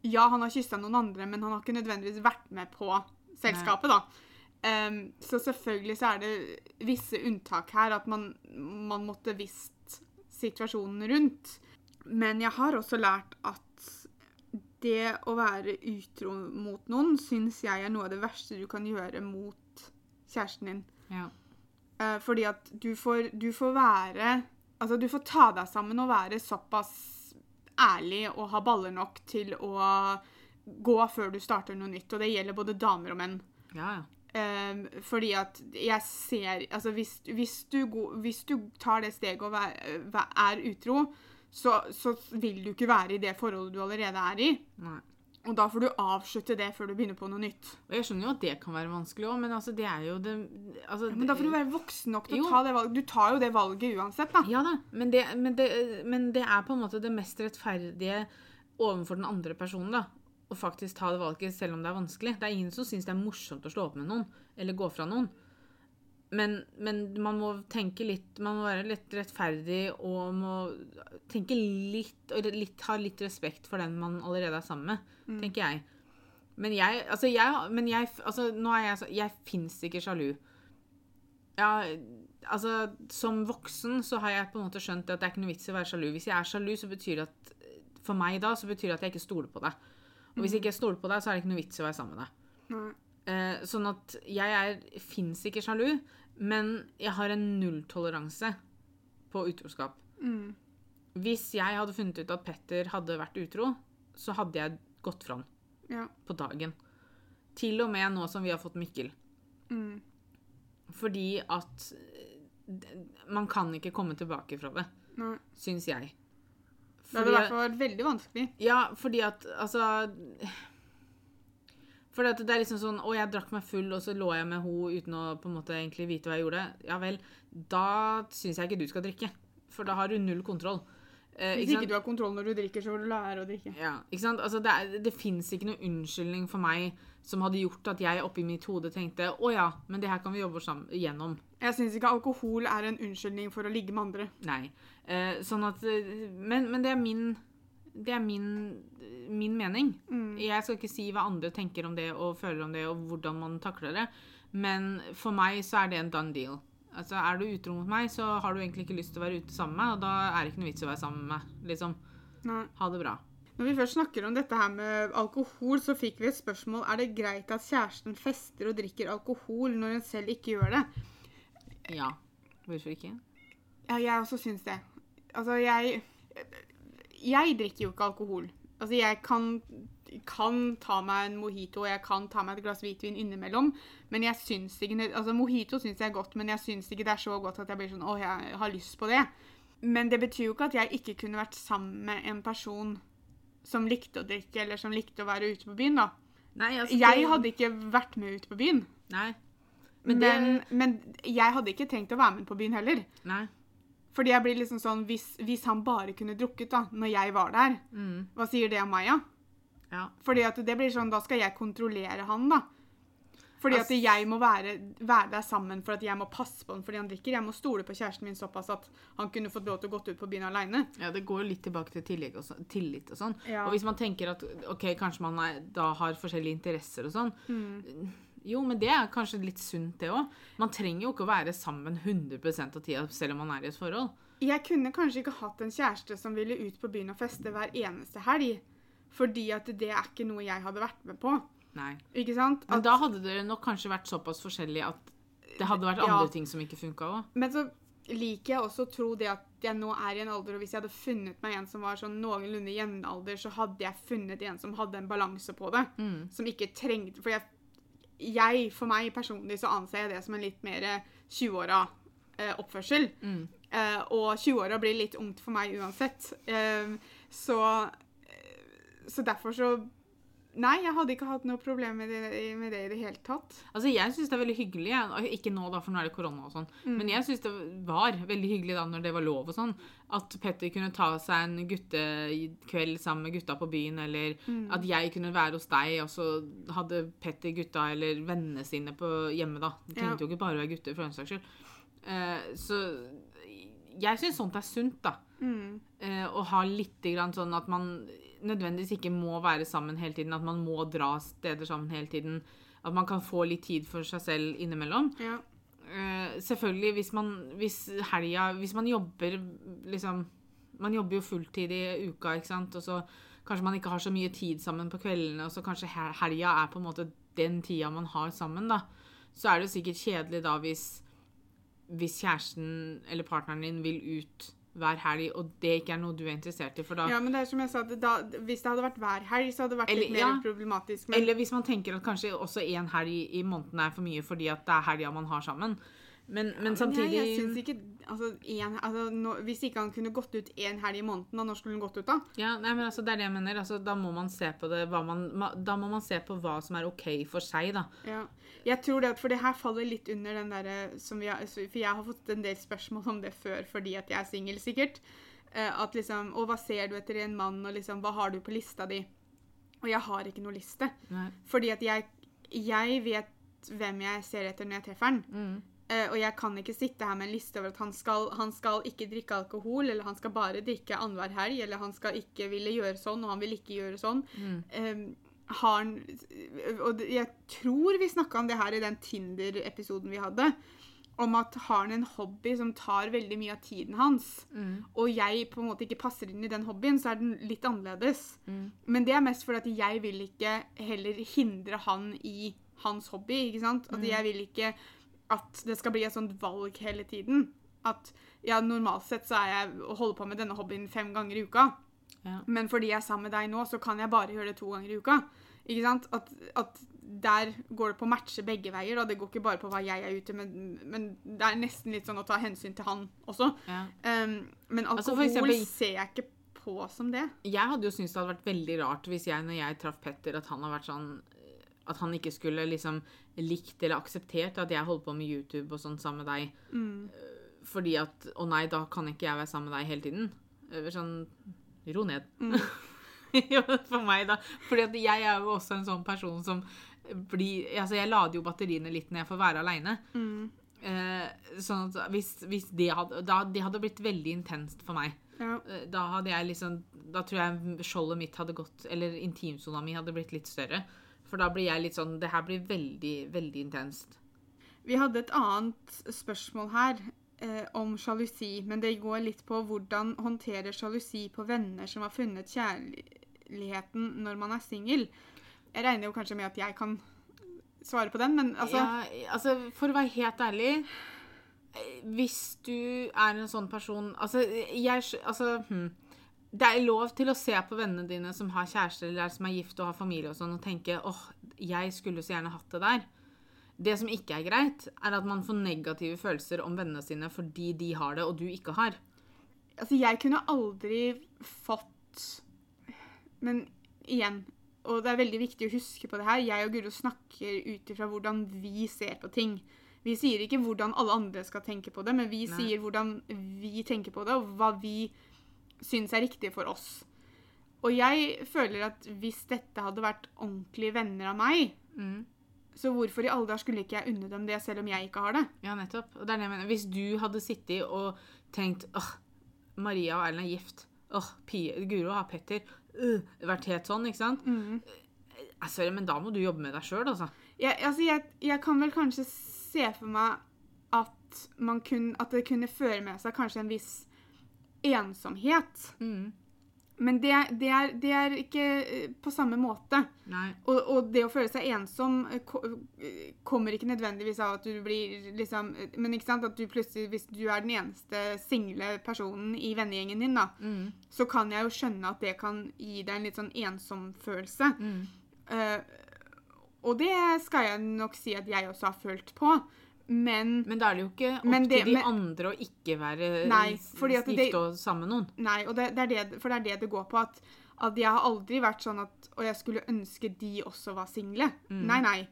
Ja, han har kyssa noen andre, men han har ikke nødvendigvis vært med på selskapet, da. Um, så selvfølgelig så er det visse unntak her, at man, man måtte visst situasjonen rundt. Men jeg har også lært at det å være utro mot noen syns jeg er noe av det verste du kan gjøre mot kjæresten din. Ja. Eh, fordi at du får, du får være Altså, du får ta deg sammen og være såpass ærlig og ha baller nok til å gå før du starter noe nytt. Og det gjelder både damer og menn. Ja, ja. Um, fordi at jeg ser Altså, hvis, hvis, du, go- hvis du tar det steget og vær, vær, er utro, så, så vil du ikke være i det forholdet du allerede er i. Nei. Og da får du avslutte det før du begynner på noe nytt. Og jeg skjønner jo at det kan være vanskelig òg, men altså, det er jo det altså, Men da får du være voksen nok til Jo. å ta det valget. Du tar jo det valget uansett, da. Ja da, men det, men, det, men det er på en måte det mest rettferdige overfor den andre personen. da. Å faktisk ta det valget selv om det er vanskelig. Det er ingen som syns det er morsomt å slå opp med noen eller gå fra noen. Men, men man må tenke litt Man må være litt rettferdig og må tenke litt Og litt, ha litt respekt for den man allerede er sammen med, tenker jeg. Men jeg Altså, jeg, men jeg, altså nå er jeg så Jeg fins ikke sjalu. Ja, altså Som voksen så har jeg på en måte skjønt at det er ikke noe vits i å være sjalu. Hvis jeg er sjalu, så betyr det at For meg da, så betyr det at jeg ikke stoler på deg. Og hvis jeg ikke stoler på deg, så er det ikke noe vits i å være sammen med deg. Eh, sånn at jeg fins ikke sjalu, men jeg har en nulltoleranse på utroskap. Mm. Hvis jeg hadde funnet ut at Petter hadde vært utro, så hadde jeg gått fra han Ja. på dagen. Til og med nå som vi har fått Mikkel. Mm. Fordi at eh, man kan ikke komme tilbake fra det, Nei. syns jeg. Det hadde i hvert fall vært veldig vanskelig. Ja, fordi at altså At det er liksom sånn Å, jeg drakk meg full, og så lå jeg med henne uten å på en måte egentlig vite hva jeg gjorde. Ja vel, da syns jeg ikke du skal drikke. For da har du null kontroll. Eh, Hvis ikke ikke du har kontroll når du drikker, så får du lære å drikke. Ja, ikke sant? Altså, det er, det fins ikke noen unnskyldning for meg som hadde gjort at jeg oppi mitt hode tenkte å ja, men det her kan vi jobbe sammen gjennom. Jeg syns ikke alkohol er en unnskyldning for å ligge med andre. Nei. Eh, sånn at eh, Men, men det er min det er min, min mening. Mm. Jeg skal ikke si hva andre tenker om det og føler om det, og hvordan man takler det, men for meg så er det en done deal. Altså, Er du utro mot meg, så har du egentlig ikke lyst til å være ute sammen med meg, og da er det ikke noe vits i å være sammen med meg. Liksom. Nei. Ha det bra. Når vi først snakker om dette her med alkohol, så fikk vi et spørsmål er det greit at kjæresten fester og drikker alkohol når hun selv ikke gjør det. Ja. Hvorfor ikke? Ja, jeg også syns det. Altså, jeg Jeg drikker jo ikke alkohol. Altså, jeg kan, kan ta meg en mojito, jeg kan ta meg et glass hvitvin innimellom, men jeg syns ikke Altså, mojito syns jeg er godt, men jeg syns ikke det er så godt at jeg blir sånn Å, jeg har lyst på det. Men det betyr jo ikke at jeg ikke kunne vært sammen med en person som likte å drikke, eller som likte å være ute på byen, da. Nei, altså Jeg hadde ikke vært med ut på byen. Nei. Men, Men det men jeg hadde ikke tenkt å være med på byen heller. Nei. Fordi jeg blir liksom sånn, hvis, hvis han bare kunne drukket da, når jeg var der, Mm. hva sier det om meg, ja? Ja. Fordi at det blir sånn, da skal jeg kontrollere han, da. Fordi at jeg må være, være der sammen for at jeg må passe på han fordi han drikker. Jeg må stole på kjæresten min såpass at han kunne fått lov til å gått ut på byen alene. ja, det går jo litt tilbake til tillit og så, tillit og sånn. Ja. Og hvis man tenker at ok, kanskje man er, da har forskjellige interesser og sånn, Mm. Jo, men det er kanskje litt sunt, det òg. Man trenger jo ikke å være sammen 100 av tida selv om man er i et forhold. Jeg kunne kanskje ikke hatt en kjæreste som ville ut på byen og feste hver eneste helg. Fordi at det er ikke noe jeg hadde vært med på. Nei. Ikke sant? Men da hadde dere nok kanskje vært såpass forskjellige at det hadde vært Ja. andre ting som ikke funka òg. men så liker jeg også å tro det at jeg nå er i en alder, og hvis jeg hadde funnet meg en som var sånn noenlunde jevnalder, så hadde jeg funnet en som hadde en balanse på det. Mm. Som ikke trengte For jeg, jeg, for meg personlig, så anser jeg det som en litt mer 20-åra eh, oppførsel. Mm. Eh, og 20-åra blir litt ungt for meg uansett. Eh, så, så derfor så Nei, jeg hadde ikke hatt noe problem med det, med det i det hele tatt. Altså, Jeg syns det er veldig hyggelig. jeg- Ikke nå, da, for nå er det korona og sånn. Mm. Men jeg syns det var veldig hyggelig da når det var lov og sånn. At Petter kunne ta seg en guttekveld sammen med gutta på byen, eller Mm. at jeg kunne være hos deg, og så hadde Petter gutta eller vennene sine på hjemme, da. Det trengte Ja. jo ikke bare å være gutter, for den saks skyld. Uh, så jeg syns sånt er sunt, da. Mm. Uh, å ha litt grann sånn at man nødvendigvis ikke må være sammen hele tiden. At man må dra steder sammen hele tiden. At man kan få litt tid for seg selv innimellom. Ja. Uh, selvfølgelig hvis man hvis helga Hvis man jobber liksom Man jobber jo fulltid i uka, ikke sant, og så kanskje man ikke har så mye tid sammen på kveldene, og så kanskje he- helga er på en måte den tida man har sammen, da. Så er det jo sikkert kjedelig da hvis hvis kjæresten eller partneren din vil ut hver helg, og det ikke er noe du er interessert i, for da ja, men det er som jeg sa, da, hvis det hadde vært hver helg, så hadde det vært litt mer ja. problematisk. Men Eller hvis man tenker at kanskje også én helg i måneden er for mye fordi at det er helga man har sammen. Men, men samtidig jeg, jeg synes ikke altså, en, altså, nå, Hvis ikke han kunne gått ut én helg i måneden, da, når skulle han gått ut da? Ja, nei, men altså, det er det jeg mener. Altså, da må man se på det man, Da må man se på hva som er OK for seg, da. Ja. Jeg tror det, For det her faller litt under den derre som vi har For jeg har fått en del spørsmål om det før fordi at jeg er singel, sikkert. Eh, at liksom Og hva ser du etter i en mann, og liksom Hva har du på lista di? Og jeg har ikke noe liste. Nei. Fordi at jeg, jeg vet hvem jeg ser etter når jeg treffer han. Mm. Uh, og jeg kan ikke sitte her med en liste over at han skal, han skal ikke drikke alkohol, eller han skal bare drikke annenhver helg, eller han skal ikke ville gjøre sånn, og han vil ikke gjøre sånn. Mm. Eh, har han Og jeg tror vi snakka om det her i den Tinder-episoden vi hadde. Om at har han en hobby som tar veldig mye av tiden hans, Mm. og jeg på en måte ikke passer inn i den hobbyen, så er den litt annerledes. Mm. Men det er mest fordi at jeg vil ikke heller hindre han i hans hobby. ikke sant? At Mm. jeg vil ikke at det skal bli et sånt valg hele tiden. At ja, normalt sett så er jeg å holde på med denne hobbyen fem ganger i uka. Ja. Men fordi jeg er sammen med deg nå, så kan jeg bare gjøre det to ganger i uka. Ikke sant? At, at der går det på å matche begge veier. da. Det går ikke bare på hva jeg er ute men, men det er nesten litt sånn å ta hensyn til han også. Ja. Um, men Altså, alkohol altså eksempel- ser jeg ikke på som det. Jeg hadde jo syntes det hadde vært veldig rart hvis jeg, når jeg traff Petter, at han har vært sånn At han ikke skulle liksom likt eller akseptert at jeg holdt på med YouTube og sånn sammen med deg. Mm. Fordi at Å nei, da kan ikke jeg være sammen med deg hele tiden. Sånn Ro ned. Mm. For meg, da. Fordi at jeg er jo også en sånn person som blir Altså, jeg lader jo batteriene litt når jeg får være aleine. Mm. Eh, sånn at hvis, hvis det hadde da, Det hadde blitt veldig intenst for meg. Ja. Eh, Da hadde jeg liksom Da tror jeg skjoldet mitt hadde gått Eller intimsona mi hadde blitt litt større. For da blir jeg litt sånn Det her blir veldig, veldig intenst. Vi hadde et annet spørsmål her eh, om sjalusi, men det går litt på hvordan håndterer sjalusi på venner som har funnet kjærligheten når man er singel. Jeg regner jo kanskje med at jeg kan svare på den, men altså ja, altså, for å være helt ærlig Hvis du er en sånn person Altså, jeg altså, hm. Det er lov til å se på vennene dine som har kjæreste eller er- som er gift og har familie og sånn, og tenke åh, jeg skulle så gjerne hatt det der. Det som ikke er greit, er at man får negative følelser om vennene sine fordi de har det, og du ikke har. Altså, jeg kunne aldri fått Men igjen, og det er veldig viktig å huske på det her, jeg og Guro snakker ut ifra hvordan vi ser på ting. Vi sier ikke hvordan alle andre skal tenke på det, men vi Nei. sier hvordan vi tenker på det, og hva vi syns er riktig for oss. Og jeg føler at hvis dette hadde vært ordentlige venner av meg, Mm. Så hvorfor i alle dager skulle ikke jeg unne dem det, selv om jeg ikke har det? Ja, nettopp. Og det er det jeg mener. Hvis du hadde sittet og tenkt åh, Maria og Erlend er gift. Åh, Guro har Petter. Øh, vært helt sånn, ikke sant? Eh, Sorry, men da må du jobbe med deg sjøl, altså. Jeg, altså jeg, jeg kan vel kanskje se for meg at, man kun, at det kunne føre med seg kanskje en viss ensomhet. Mm. Men det, det, er, det er ikke eh, på samme måte. Og, og det å føle seg ensom eh, eh, kommer ikke nødvendigvis av at du blir liksom Men ikke sant, at du plutselig, hvis du er den eneste single personen i vennegjengen din, da, Mm. så kan jeg jo skjønne at det kan gi deg en litt sånn ensom-følelse. Mm. Uh, og det skal jeg nok si at jeg også har følt på. Men Men da er det jo ikke opp det- til de men- andre å ikke være Nei, s- fordi at det- og sammen med noen. Nei, og det, det er det, for det er det det går på. At, at jeg har aldri vært sånn at Og jeg skulle ønske de også var single. Mm. Nei, nei.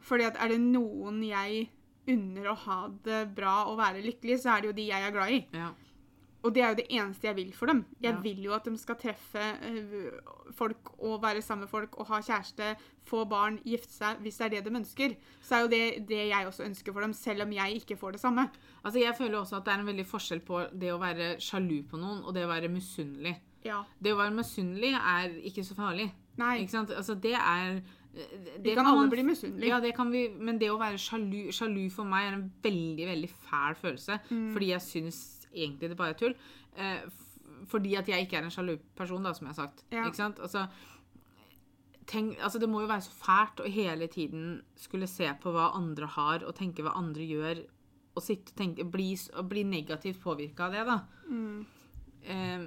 Fordi at er det noen jeg unner å ha det bra og være lykkelig, så er det jo de jeg er glad i. Ja. Og det er jo det eneste jeg vil for dem. Jeg Ja. vil jo at de skal treffe eh, folk og være sammen med folk og ha kjæreste, få barn, gifte seg, hvis det er det de ønsker. Så er jo det det jeg også ønsker for dem, selv om jeg ikke får det samme. Altså, jeg føler også at det er en veldig forskjell på det å være sjalu på noen og det å være misunnelig. Ja. Det å være misunnelig er ikke så farlig. Nei. Ikke sant? Altså, det er det Vi kan alle bli misunnelige. Ja, det kan vi, men det å være sjalu, sjalu for meg er en veldig, veldig fæl følelse. Mm. Fordi jeg syns egentlig det bare er tull. Eh, fordi at jeg ikke er en sjalu person, da, som jeg har sagt. Ja. Ikke sant? Altså, tenk, altså, det må jo være så fælt å hele tiden skulle se på hva andre har, og tenke hva andre gjør, og sitte og tenke, bli, og bli negativt påvirka av det, da. Mm. Eh,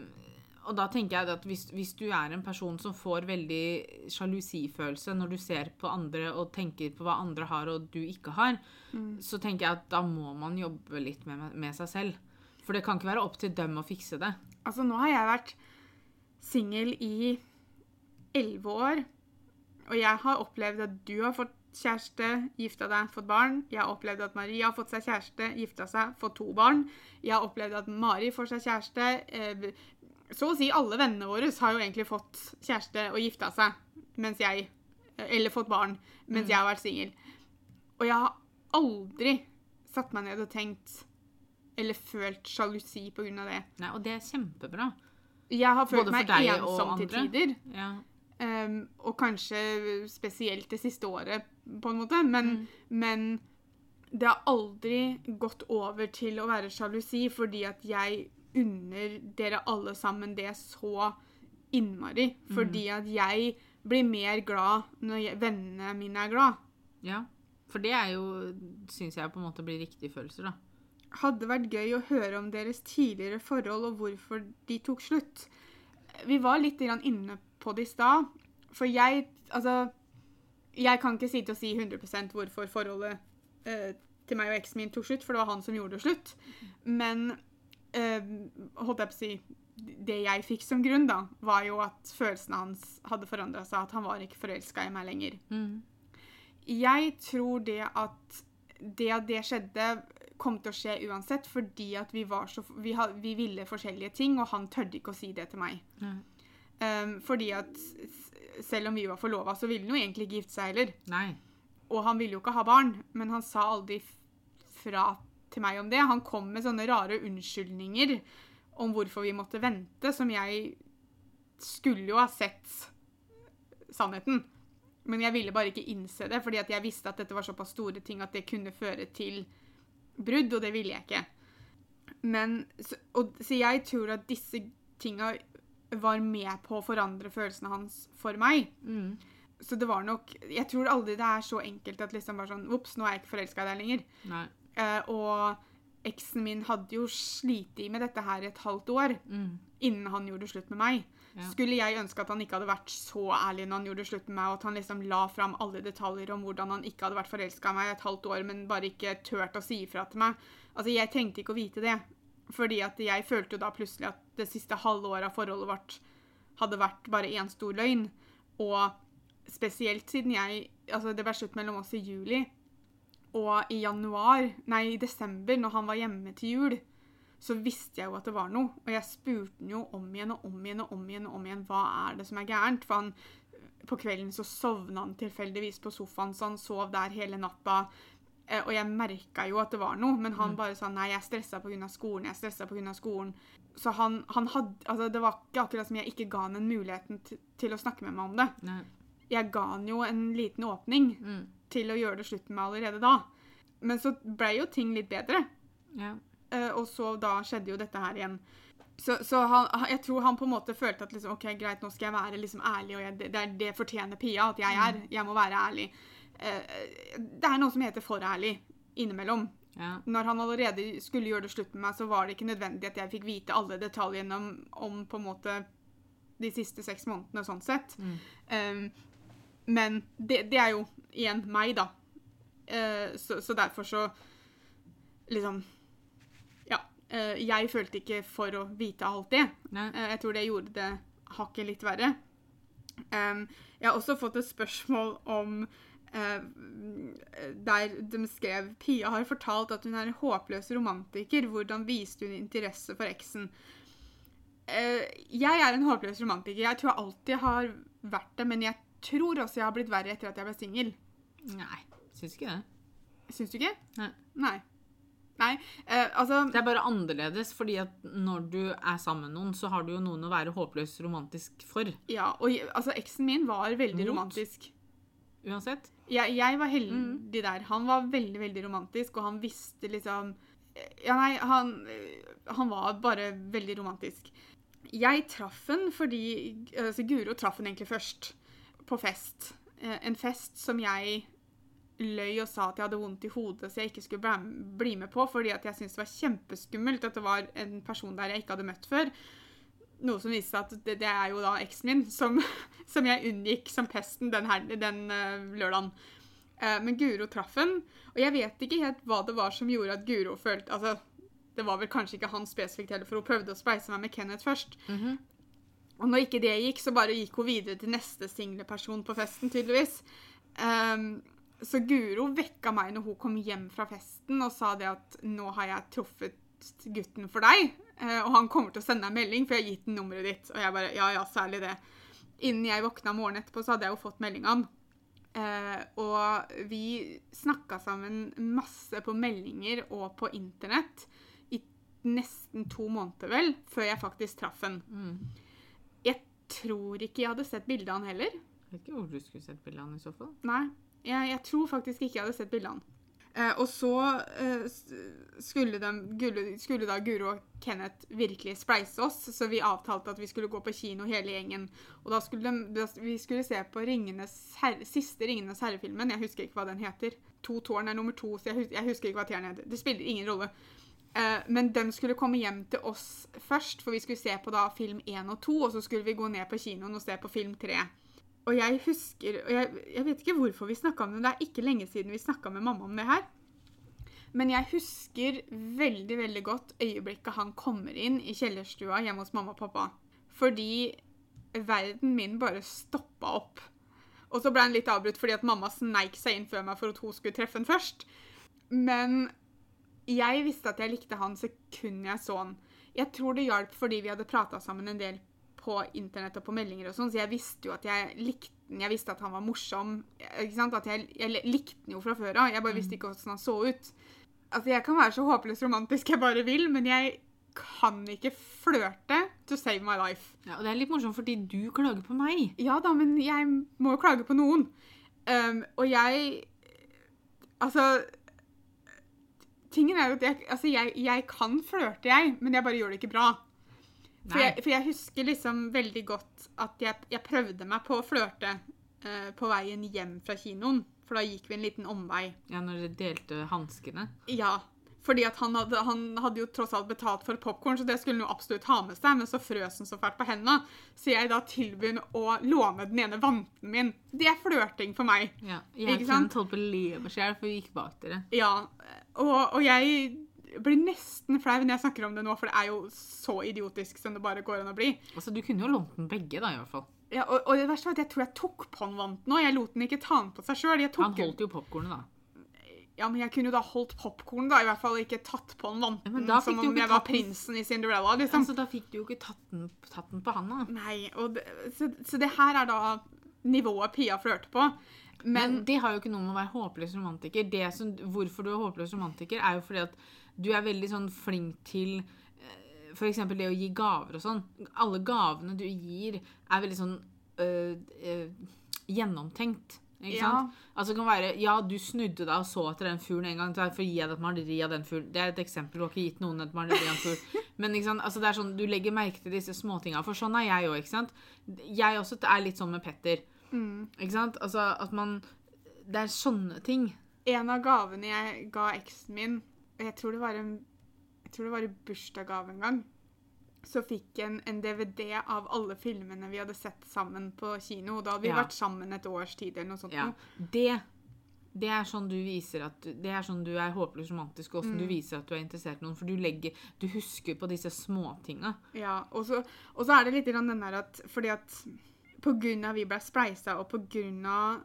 og da tenker jeg at hvis, hvis du er en person som får veldig sjalusifølelse når du ser på andre og tenker på hva andre har og du ikke har, Mm. så tenker jeg at da må man jobbe litt med, med seg selv. For det kan ikke være opp til dem å fikse det. Altså, nå har jeg vært singel i elleve år, og jeg har opplevd at du har fått kjæreste, gifta deg, fått barn. Jeg har opplevd at Maria har fått seg kjæreste, gifta seg, fått to barn. Jeg har opplevd at Mari får seg kjæreste. Eh, så å si alle vennene våre har jo egentlig fått kjæreste og gifta seg, mens jeg Eller fått barn, mens jeg har vært singel. Og jeg har aldri satt meg ned og tenkt eller følt sjalusi av det. Nei, og det er kjempebra. Jeg har følt meg ensom til tider. Ja. Um, og kanskje spesielt det siste året, på en måte. Men, Mm. men det har aldri gått over til å være sjalusi, fordi at jeg unner dere alle sammen det så innmari. Mm. Fordi at jeg blir mer glad når vennene mine er glad. ja. For det er jo, syns jeg, på en måte blir riktige følelser, da. Hadde vært gøy å høre om deres tidligere forhold og hvorfor de tok slutt. Vi var litt inne på det i stad. For jeg Altså, jeg kan ikke sitte og si 100% hvorfor forholdet eh, til meg og eksen min tok slutt, for det var han som gjorde det slutt. Men eh, holdt jeg på å si Det jeg fikk som grunn, da, var jo at følelsene hans hadde forandra seg. At han var ikke forelska i meg lenger. Mm. Jeg tror det at det at det skjedde, kom til å skje uansett, fordi at vi var så Vi, had, vi ville forskjellige ting, og han tørde ikke å si det til meg. Um, fordi at selv om vi var forlova, så ville han jo egentlig ikke gifte seg heller. Nei. Og han ville jo ikke ha barn, men han sa aldri fra til meg om det. Han kom med sånne rare unnskyldninger om hvorfor vi måtte vente, som jeg skulle jo ha sett sannheten. Men jeg ville bare ikke innse det, fordi at jeg visste at dette var såpass store ting at det kunne føre til brudd, og det ville jeg ikke. Men, så, og, så jeg tror at disse tinga var med på å forandre følelsene hans for meg. Mm. Så det var nok Jeg tror aldri det er så enkelt at liksom bare sånn Ops, nå er jeg ikke forelska i deg lenger. Eh, og eksen min hadde jo slitt med dette her et halvt år Mm. innen han gjorde slutt med meg. Skulle jeg ønske at han ikke hadde vært så ærlig når han gjorde slutt med meg, og at han liksom la fram alle detaljer om hvordan han ikke hadde vært forelska i meg et halvt år, men bare ikke turt å si ifra til meg. Altså, jeg trengte ikke å vite det. Fordi at jeg følte jo da plutselig at det siste halve året av forholdet vårt hadde vært bare én stor løgn. Og spesielt siden jeg Altså, det ble slutt mellom oss i juli. Og i januar, nei, i desember, når han var hjemme til jul, så visste jeg jo at det var noe. Og jeg spurte han jo om igjen og om igjen og om igjen og om igjen hva er det som er gærent. For han, på kvelden så sovna han tilfeldigvis på sofaen, så han sov der hele natta. Eh, Og jeg merka jo at det var noe, men han bare sa nei, jeg er stressa pga. skolen. jeg stresset på grunn av skolen. Så han, han hadde, altså det var ikke akkurat som jeg ikke ga han en muligheten til, til å snakke med meg om det. Nei. Jeg ga han jo en liten åpning Mm. til å gjøre det slutt med allerede da. Men så ble jo ting litt bedre. Ja. Eh, og så da skjedde jo dette her igjen. Så, så han, jeg tror han på en måte følte at liksom, ok, greit, nå skal jeg være liksom ærlig, og jeg, det, det er det fortjener Pia at jeg er. Jeg må være ærlig. Eh, det er noe som heter for ærlig innimellom. ja. Når han allerede skulle gjøre det slutt med meg, så var det ikke nødvendig at jeg fikk vite alle detaljene om, om på en måte de siste seks månedene, sånn sett. Mm. Um, men det, det er jo igjen meg, da. Uh, så, så derfor så liksom jeg følte ikke for å vite alt det. Eh, jeg tror det gjorde det hakket litt verre. Jeg har også fått et spørsmål om eh, der de skrev Pia har fortalt at hun er en håpløs romantiker. Hvordan viste hun interesse for eksen? Eh, jeg er en håpløs romantiker. Jeg tror jeg alltid har vært det, men jeg tror også jeg har blitt verre etter at jeg ble singel. Nei. Syns ikke det. Syns du ikke? Nei. Nei. Nei, eh, altså Det er bare annerledes, fordi at når du er sammen med noen, så har du jo noen å være håpløst romantisk for. Ja, og altså eksen min var veldig Mot? romantisk. Uansett. Jeg, jeg var heldig der. Han var veldig, veldig romantisk, og han visste liksom Ja, nei, han, han var bare veldig romantisk. Jeg traff han fordi altså Guro traff han egentlig først. På fest. Eh, En fest som jeg løy og sa at jeg hadde vondt i hodet så jeg ikke skulle bli- med på, fordi at jeg syntes det var kjempeskummelt at det var en person der jeg ikke hadde møtt før. Noe som viste seg at det, det er jo da eksen min, som, som jeg unngikk som pesten den, her, den uh, lørdagen. Uh, men Guro traff han, og jeg vet ikke helt hva det var som gjorde at Guro følte Altså, det var vel kanskje ikke han spesifikt heller, for hun prøvde å speise meg med Kenneth først. Mhm. Og når ikke det gikk, så bare gikk hun videre til neste single person på festen, tydeligvis. Ehm, så Guro vekka meg når hun kom hjem fra festen og sa det at nå har jeg truffet gutten for deg, eh, og han kommer til å sende deg melding, for jeg har gitt den nummeret ditt. Og jeg bare ja, ja, særlig det. Innen jeg våkna morgenen etterpå, så hadde jeg jo fått melding av han. Eh, og vi snakka sammen masse på meldinger og på internett i nesten to måneder, vel, før jeg faktisk traff han. Mm. Jeg tror ikke jeg hadde sett bildet av han heller. Jeg vet ikke hvor du skulle sett bildet av han i så fall. Nei, jeg, jeg tror faktisk ikke jeg hadde sett bildene. Eh, og så eh, skulle, de, skulle, da Guro og Kenneth virkelig spleise oss, så vi avtalte at vi skulle gå på kino hele gjengen. Og da skulle de, vi skulle se på Ringenes herre, siste Ringenes herre-filmen. Jeg husker ikke hva den heter. To tårn er nummer to, så jeg, hus- jeg husker ikke hva tieren heter. Det spiller ingen rolle. Eh, men de skulle komme hjem til oss først, for vi skulle se på da film 1 og 2, og så skulle vi gå ned på kinoen og se på film 3. Og jeg husker og jeg, jeg vet ikke hvorfor vi snakka om det. Det er ikke lenge siden vi snakka med mamma om det her. Men jeg husker veldig veldig godt øyeblikket han kommer inn i kjellerstua hjemme hos mamma og pappa. Fordi verden min bare stoppa opp. Og så ble han litt avbrutt fordi at mamma sneik seg inn før meg for at hun skulle treffe han først. Men Jeg visste at jeg likte han sekundet jeg så han. Jeg tror det hjalp fordi vi hadde prata sammen en del på internett og på meldinger og sånn, så jeg visste jo at jeg likte den. Jeg visste at han var morsom. ikke sant? At jeg, jeg likte den jo fra før av. Jeg bare visste ikke hvordan han så ut. Altså, Jeg kan være så håpløst romantisk jeg bare vil, men jeg kan ikke flørte to save my life. Ja, og det er litt morsomt fordi du klager på meg. Ja da, men jeg må jo klage på noen. Um, og jeg Altså Tingen er jo at jeg, altså jeg, jeg kan flørte, jeg, men jeg bare gjør det ikke bra. For jeg, for jeg husker liksom veldig godt at jeg, jeg prøvde meg på å flørte uh, på veien hjem fra kinoen. For da gikk vi en liten omvei. Ja, når dere delte hanskene. Ja. Fordi at han hadde, han hadde jo tross alt betalt for popkorn, så det skulle han jo absolutt ha med seg. Men så frøs han så fælt på hendene. Så jeg da tilbød ham å låne den ene vanten min. Det er flørting for meg. Ja, jeg Ikke og holdt på å le meg for vi gikk bak dere. Ja. Og, og jeg blir nesten flau når jeg snakker om det nå, for det er jo så idiotisk som det bare går an å bli. Altså, du kunne jo lånt den begge, da, i hvert fall. Ja, og, og det verste var at jeg tror jeg tok på han vanten nå. Jeg lot den ikke ta den på seg sjøl. Han holdt jo popkornet, da. Ja, men jeg kunne jo da holdt popkorn, da. I hvert fall ikke tatt på den Ja, vanten men da fikk som om jeg var prinsen i Cinderella, liksom. Altså, da fikk du jo ikke tatt den, tatt den på handa. Nei, og det, så, så det her er da nivået Pia flørter på. Men Men det har jo ikke noe med å være håpløs romantiker. Det som, hvorfor du er håpløs romantiker, er jo fordi at du er veldig sånn flink til f.eks. for eksempel det å gi gaver og sånn. Alle gavene du gir, er veldig sånn øh, øh, gjennomtenkt. Ikke Ja. sant? Altså det kan være, Ja, du snudde deg og så etter den fuglen en gang. For å gi deg et maleri av den fuglen. Det er et eksempel. Du har ikke gitt noen et maleri av en fugl. Men ikke sant? Altså, det er sånn, du legger merke til disse småtinga. For sånn er jeg òg. Jeg også er litt sånn med Petter. mm, Ikke sant? Altså at man Det er sånne ting. en av gavene jeg ga eksen min Jeg tror det var en jeg tror det var i bursdagsgave en gang. Så fikk jeg en, en DVD av alle filmene vi hadde sett sammen på kino. Og da hadde vi Ja. vært sammen et års tid eller noe sånt. Ja. Det det er sånn du viser at Det er sånn du er håpløs romantisk, og Mm. du viser at du er interessert i noen. For du legger Du husker på disse småtinga. Ja, og så, og så er det litt grann den der at Fordi at på grunn av vi ble spleisa, og på grunn av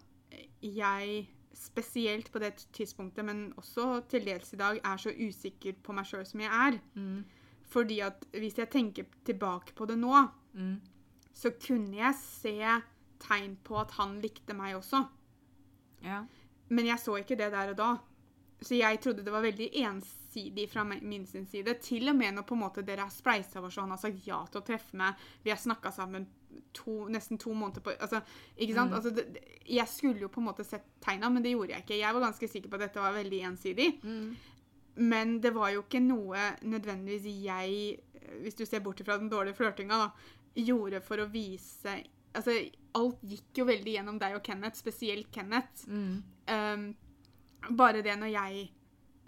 jeg spesielt på det tidspunktet, men også til dels i dag, er så usikker på meg sjøl som jeg er. Mm. Fordi at hvis jeg tenker tilbake på det nå, Mm. så kunne jeg se tegn på at han likte meg også. Ja. Men jeg så ikke det der og da. Så jeg trodde det var veldig ensidig fra min sin side. Til og med når på en måte dere har spleisa over så han har sagt ja til å treffe meg. Vi har snakka sammen to, nesten to måneder på altså, Ikke sant? Mm. Altså, det, jeg skulle jo på en måte sett tegna, men det gjorde jeg ikke. Jeg var ganske sikker på at dette var veldig ensidig. Mm. Men det var jo ikke noe nødvendigvis jeg, hvis du ser bort fra den dårlige flørtinga, da, gjorde for å vise Altså, alt gikk jo veldig gjennom deg og Kenneth, spesielt Kenneth. Mm. Um, bare det når jeg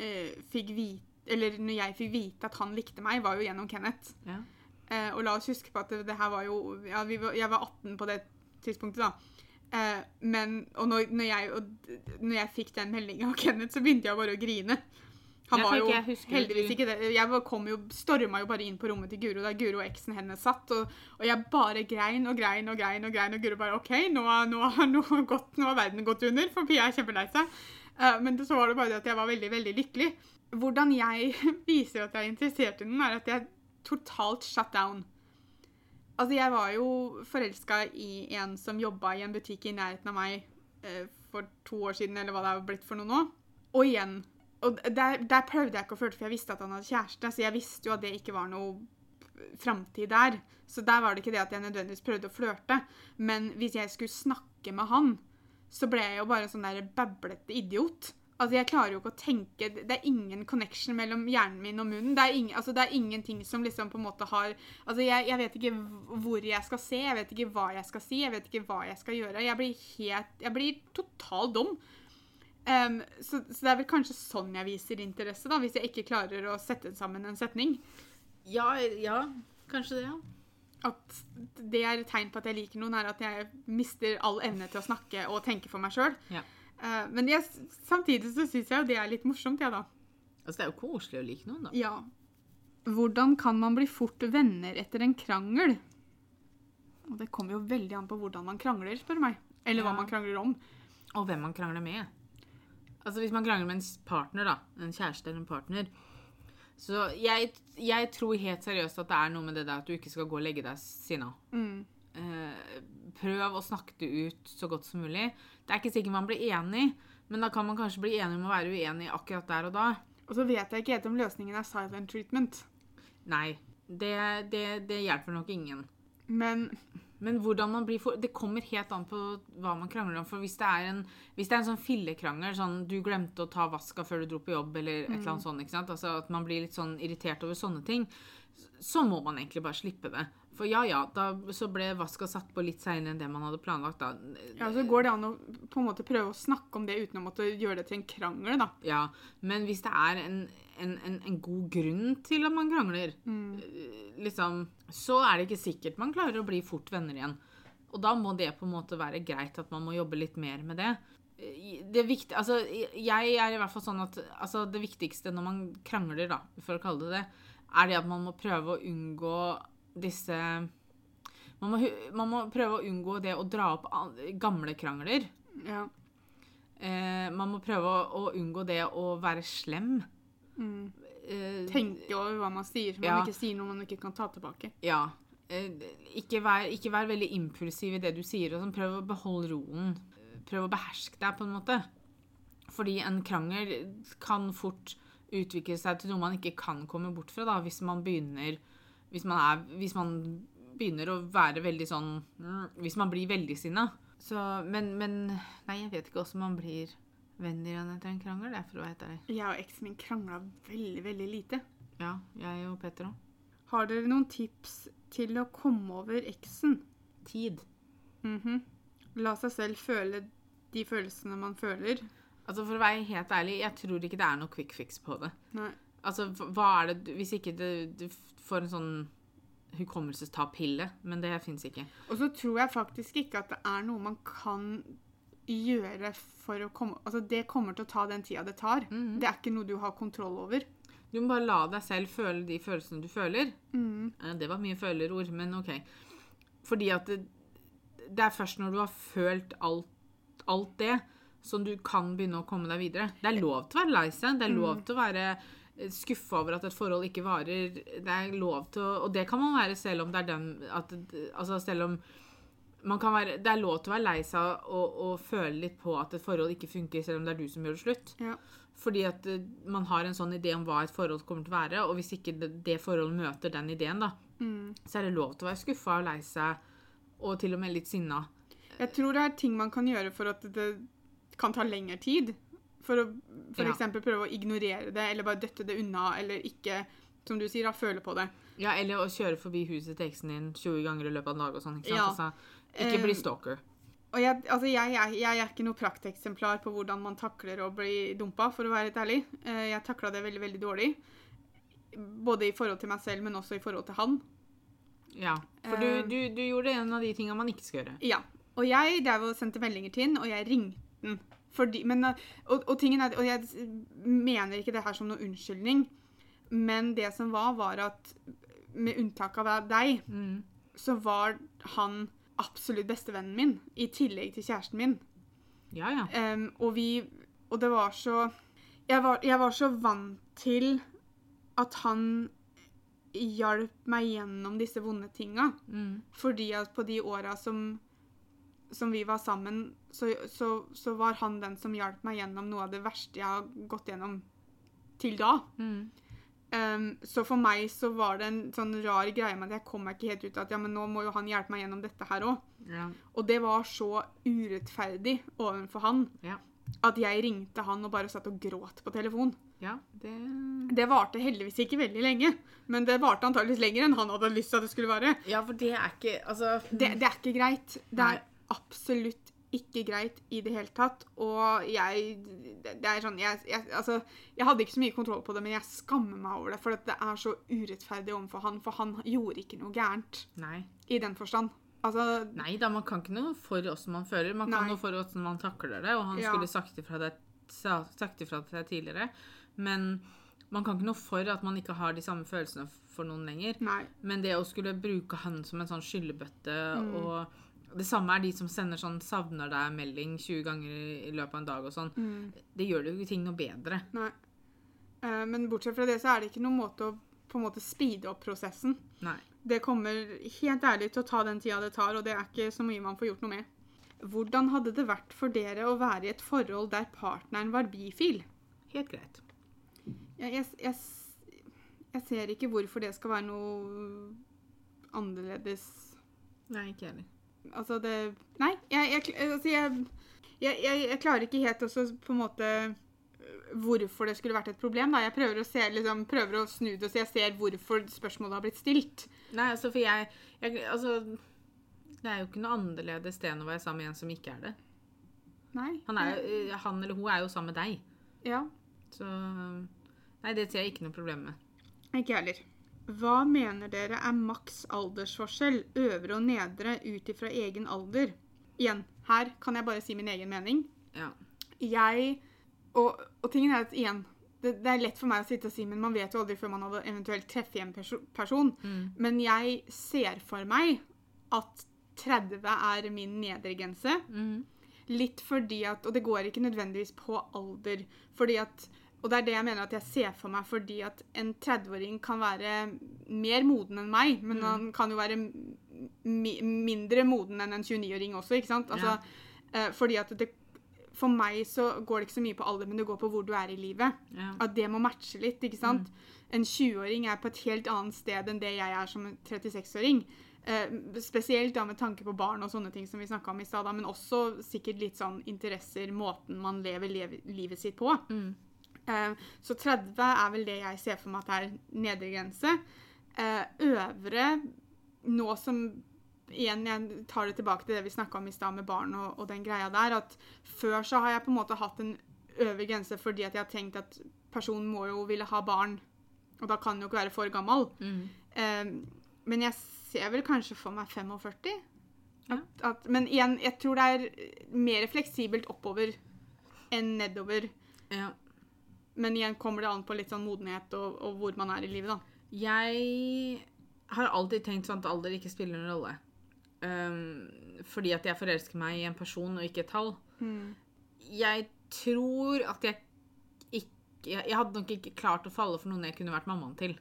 uh, fikk vite Eller når jeg fikk vite at han likte meg, var jo gjennom Kenneth. Ja. Eh, og la oss huske på at det, det her var jo ja, vi var, Jeg var 18 på det tidspunktet, da. Eh, men Og når, når, jeg, og, når jeg fikk den meldinga av Kenneth, så begynte jeg bare å grine. Han var jo heldigvis ikke det. Jeg var- kom jo, storma jo bare inn på rommet til Guro da Guro og eksen hennes satt. Og, og jeg bare grein og grein og grein, og grein, og Guro bare OK, nå, har- nå, nå, gått, nå har verden gått under, for Pia er kjempelei seg. Eh, men så var det bare det at jeg var veldig, veldig lykkelig. Hvordan jeg viser at jeg er interessert i den, er at jeg totalt shut down. Altså, jeg var jo forelska i en som jobba i en butikk i nærheten av meg eh, for to år siden, eller hva det har blitt for noe nå. Og igjen. Og der, der prøvde jeg ikke å flørte, for jeg visste at han hadde kjæreste, så jeg visste jo at det ikke var noe framtid der. Så der var det ikke det at jeg nødvendigvis prøvde å flørte. Men hvis jeg skulle snakke med han, så ble jeg jo bare en sånn der bablete idiot. Altså, jeg klarer jo ikke å tenke Det er ingen connection mellom hjernen min og munnen. Det er, ingen, altså, det er ingenting som liksom på en måte har Altså, jeg, jeg vet ikke hvor jeg skal se, jeg vet ikke hva jeg skal si, jeg vet ikke hva jeg skal gjøre. Jeg blir helt Jeg blir totalt dum. Um, så, så det er vel kanskje sånn jeg viser interesse, da, hvis jeg ikke klarer å sette sammen en setning. Ja, ja, kanskje det, ja. At det er et tegn på at jeg liker noen, er at jeg mister all evne til å snakke og tenke for meg sjøl. Ja. Men jeg, samtidig så syns jeg jo det er litt morsomt, jeg, da. Altså, det er jo koselig å like noen, da. Ja. Hvordan kan man bli fort venner etter en krangel? Og det kommer jo veldig an på hvordan man krangler, spør meg. Eller hva man krangler om. Og hvem man krangler med. Altså hvis man krangler med en partner, da, en kjæreste eller en partner Så jeg, jeg tror helt seriøst at det er noe med det der at du ikke skal gå og legge deg sinna. Mm. Eh, prøv å snakke det ut så godt som mulig. Det er ikke sikkert man blir enig, men da kan man kanskje bli enig om å være uenig akkurat der og da. Og så vet jeg ikke helt om løsningen er silent treatment. Nei, det, det, det hjelper nok ingen. Men Men hvordan man blir for, Det kommer helt an på hva man krangler om. For hvis det er en, det er en sånn fillekrangel, sånn du glemte å ta vaska før du dro på jobb, eller et eller annet sånt, ikke sant? Altså at man blir litt sånn irritert over sånne ting, så må man egentlig bare slippe det. For ja ja, da så ble vaska satt på litt seinere enn det man hadde planlagt, da. ja, så går det an å på en måte prøve å snakke om det uten å måtte gjøre det til en krangel, da. Ja, men hvis det er en, en, en, en god grunn til at man krangler, mm. liksom, så er det ikke sikkert man klarer å bli fort venner igjen. Og da må det på en måte være greit at man må jobbe litt mer med det. Eh, Det, viktig, altså, jeg er i hvert fall sånn at altså, det viktigste når man krangler, da, for å kalle det det, er det at man må prøve å unngå disse man må, man må prøve å unngå det å dra opp gamle krangler. Ja. Eh, man må prøve å, å unngå det å være slem. Mm. Eh, Tenke over hva man sier, så man Ja. ikke sier noe man ikke kan ta tilbake. Ja. Eh, ikke, vær, ikke vær veldig impulsiv i det du sier. Sånn. Prøv å beholde roen. Prøv å beherske deg, på en måte. Fordi en krangel kan fort utvikle seg til noe man ikke kan komme bort fra, da, hvis man begynner Hvis man, er, hvis man begynner å være veldig sånn mm, Hvis man blir veldig sinna. Så Men, men Nei, jeg vet ikke hvordan man blir venner igjen etter en krangel, det er for å være. Jeg og eksen min krangla veldig, veldig lite. Ja, jeg og Petter òg. Har dere noen tips til å komme over eksen? Tid. Mhm. La seg selv føle de følelsene man føler. Altså For å være helt ærlig, jeg tror ikke det er noe quick fix på det. Nei. Altså, hva er det Hvis ikke det, du får en sånn hukommelsestap-pille, men det fins ikke. Og så tror jeg faktisk ikke at det er noe man kan gjøre for å komme Altså, det kommer til å ta den tida det tar. Mhm. Det er ikke noe du har kontroll over. Du må bare la deg selv føle de følelsene du føler. Mhm. Eh, Det var mye følerord, men OK. Fordi at det, det er først når du har følt alt, alt det, som du kan begynne å komme deg videre. Det er lov til å være lei seg. Det er lov til å være skuffa over at et forhold ikke varer. Det er lov til å Og det kan man være selv om det er den at, Altså selv om man kan være, Det er lov til å være lei seg og, og føle litt på at et forhold ikke funker, selv om det er du som gjør det slutt. Ja. Fordi at eh, man har en sånn idé om hva et forhold kommer til å være, og hvis ikke det, det forholdet møter den ideen, da, Mm. så er det lov til å være skuffa og lei seg, og til og med litt sinna. Jeg tror det er ting man kan gjøre for at det kan ta lengre tid. For å for Ja. prøve å ignorere det, eller bare døtte det unna, eller ikke, som du sier, da, føle på det. Ja, eller å kjøre forbi huset til eksen din 20 ganger i løpet av en dag og sånn. ikke? Ja. Altså, ikke bli Eh, stalker. Og jeg, altså jeg, jeg, jeg er ikke noe prakteksemplar på hvordan man takler å bli dumpa, for å være helt ærlig. Eh, Jeg takla det veldig, veldig dårlig. Både i forhold til meg selv, men også i forhold til han. Ja. For du, eh, du, du gjorde en av de tinga man ikke skal gjøre. Ja. Og jeg drev og sendte meldinger til han, og jeg ringte han. Fordi, men, uh, og, og, er, og jeg mener ikke det her som noen unnskyldning, men det som var, var at med unntak av deg, Mm. så var han absolutt bestevennen min, i tillegg til kjæresten min. Ja, ja. Um, og vi Og det var så jeg var, jeg var så vant til at han hjalp meg gjennom disse vonde tinga. Mm. Fordi at på de åra som, som vi var sammen, så, så, så var han den som hjalp meg gjennom noe av det verste jeg har gått gjennom til da. Mm. Um, så for meg så var det en sånn rar greie med at jeg kom meg ikke helt ut av at ja, men nå må jo han hjelpe meg gjennom dette her òg. Ja. Og det var så urettferdig overfor han Ja. at jeg ringte han og bare satt og gråt på telefon. ja, det Det varte heldigvis ikke veldig lenge, men det varte antakeligvis lenger enn han hadde lyst til at det skulle vare. Ja, for det er ikke Altså Det, det er ikke greit. Det er absolutt ikke greit i det hele tatt. Og jeg Det er sånn jeg, jeg, Altså, jeg hadde ikke så mye kontroll på det, men jeg skammer meg over det. For at det er så urettferdig overfor han. For han gjorde ikke noe gærent Nei. i den forstand. Altså Nei da, man kan ikke noe for åssen man føler. Man kan Nei. noe for åssen man takler det, og han Ja. skulle sagt ifra det, sa- sagt ifra til deg tidligere. Men man kan ikke noe for at man ikke har de samme følelsene for noen lenger. Nei. Men det å skulle bruke han som en sånn skyllebøtte Mm. og Det samme er de som sender sånn 'savner deg'-melding 20 ganger i løpet av en dag og sånn. Det gjør jo ikke ting noe bedre. Nei. Eh, men bortsett fra det så er det ikke noen måte å på en måte speede opp prosessen. Nei. Det kommer helt ærlig til å ta den tida det tar, og det er ikke så mye man får gjort noe med. Hvordan hadde det vært for dere å være i et forhold der partneren var bifil? Helt greit. Jeg, jeg, jeg, jeg ser ikke hvorfor det skal være noe annerledes Nei, ikke heller. Altså det Nei, jeg, jeg, altså jeg, jeg, klarer ikke helt også på en måte øh, hvorfor det skulle vært et problem. Da. Jeg prøver å, se, liksom, prøver å snu det så jeg ser hvorfor spørsmålet har blitt stilt. Nei, altså, for jeg, Altså, det er jo ikke noe annerledes det enn å være sammen med en som ikke er det. Nei. Han, er, eh, han eller hun er jo sammen med deg. Ja, Så Nei, det ser jeg ikke noe problem med. ikke jeg heller. Hva mener dere er maks aldersforskjell, øvre og nedre, ut ifra egen alder? Igjen, her kan jeg bare si min egen mening. Ja. jeg og, og tingen er at igjen det, det er lett for meg å sitte og si, men man vet jo aldri før man eventuelt treffer en perso person. Mm. Men jeg ser for meg at 30 er min nedre grense. Mm. Litt fordi at Og det går ikke nødvendigvis på alder. Fordi at Og det er det jeg mener at jeg ser for meg fordi at en 30-åring kan være mer moden enn meg, men Mm. han kan jo være mi mindre moden enn en 29-åring også, ikke sant? Altså, eh, fordi at det For meg så går det ikke så mye på alder, men det går på hvor du er i livet. ja. At det må matche litt, ikke sant? En 20-åring er på et helt annet sted enn det jeg er som 36-åring. Eh, spesielt da med tanke på barn og sånne ting som vi snakka om i stad, men også sikkert litt sånn interesser, måten man lever livet sitt på. Mm. Eh, så 30 er vel det jeg ser for meg at er nedre grense. Eh, øvre, nå som Igjen, jeg tar det tilbake til det vi snakka om i stad med barn og, og den greia der, at før så har jeg på en måte hatt en øvre grense fordi at jeg har tenkt at personen må jo ville ha barn, og da kan den jo ikke være for gammel. Mm. Um, men jeg ser vel kanskje for meg 45. Ja. At, at, men igjen, jeg tror det er mer fleksibelt oppover enn nedover. ja. Men igjen kommer det an på litt sånn modenhet og, og hvor man er i livet, da. Jeg har alltid tenkt sånn at alder ikke spiller noen rolle. Um, fordi at jeg forelsker meg i en person og ikke et tall. Jeg tror at jeg ikke Jeg hadde nok ikke klart å falle for noen jeg kunne vært mammaen til.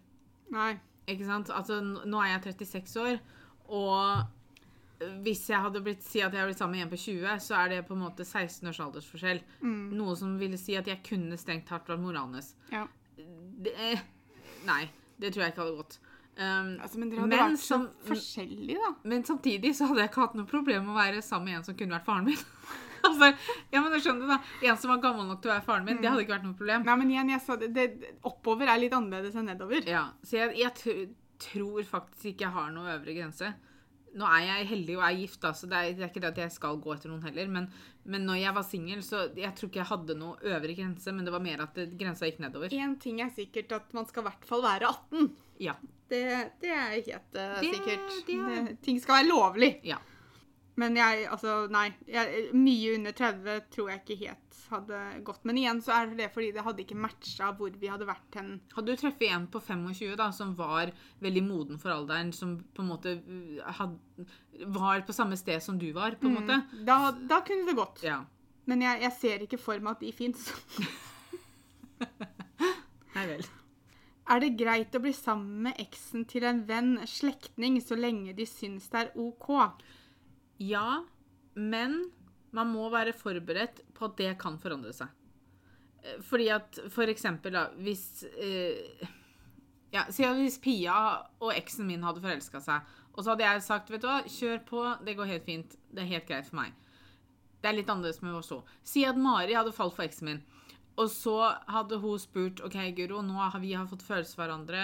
Nei. Ikke sant? Altså, nå er jeg 36 år, og hvis jeg hadde blitt si at jeg hadde blitt sammen med en på 20, så er det på en måte 16 års aldersforskjell. Mm. Noe som ville si at jeg kunne strengt tatt vært mora hans. Ja. Det, nei, det tror jeg ikke hadde gått. Um, Altså, men dere hadde Men vært så forskjellige, da. men samtidig så hadde jeg ikke hatt noe problem med å være sammen med en som kunne vært faren min. altså, ja, men du skjønner det da. En som var gammel nok til å være faren min, det hadde ikke vært noe problem. Nei, men igjen, jeg sa det, det Oppover er litt annerledes enn nedover. Ja, så jeg, jeg tr- tror faktisk ikke jeg har noe øvre grense. Nå er jeg heldig og er gift, da, så det er, det er ikke det at jeg skal gå etter noen heller. Men, men når jeg var singel, så jeg tror ikke jeg hadde noe øvre grense, men det var mer at grensa gikk nedover. Én ting er sikkert at man skal i hvert fall være 18. Ja. Det, det er helt uh, sikkert. er- Det, ting skal være lovlig. Ja. Men jeg, altså, nei. Jeg, mye under 30 tror jeg ikke helt hadde gått. Men igjen så er det fordi det hadde ikke matcha hvor vi hadde vært hen. Hadde du truffet en på 25 da, som var veldig moden for alderen, som på en måte uh, had, var på samme sted som du var, på en måte? Da, da kunne det gått. Ja. Men jeg, jeg ser ikke for meg at de fins. Nei vel. Er det greit å bli sammen med eksen til en venn, slektning, så lenge de syns det er OK? Ja, men man må være forberedt på at det kan forandre seg. Eh, Fordi at for eksempel da, hvis eh, Ja, hvis Pia og eksen min hadde forelska seg, og så hadde jeg sagt vet du hva, kjør på, det går helt fint, det er helt greit for meg. Det er litt annerledes med oss to. Si at Mari hadde falt for eksen min, og så hadde hun spurt OK, Guro, nå har vi fått følelser for hverandre,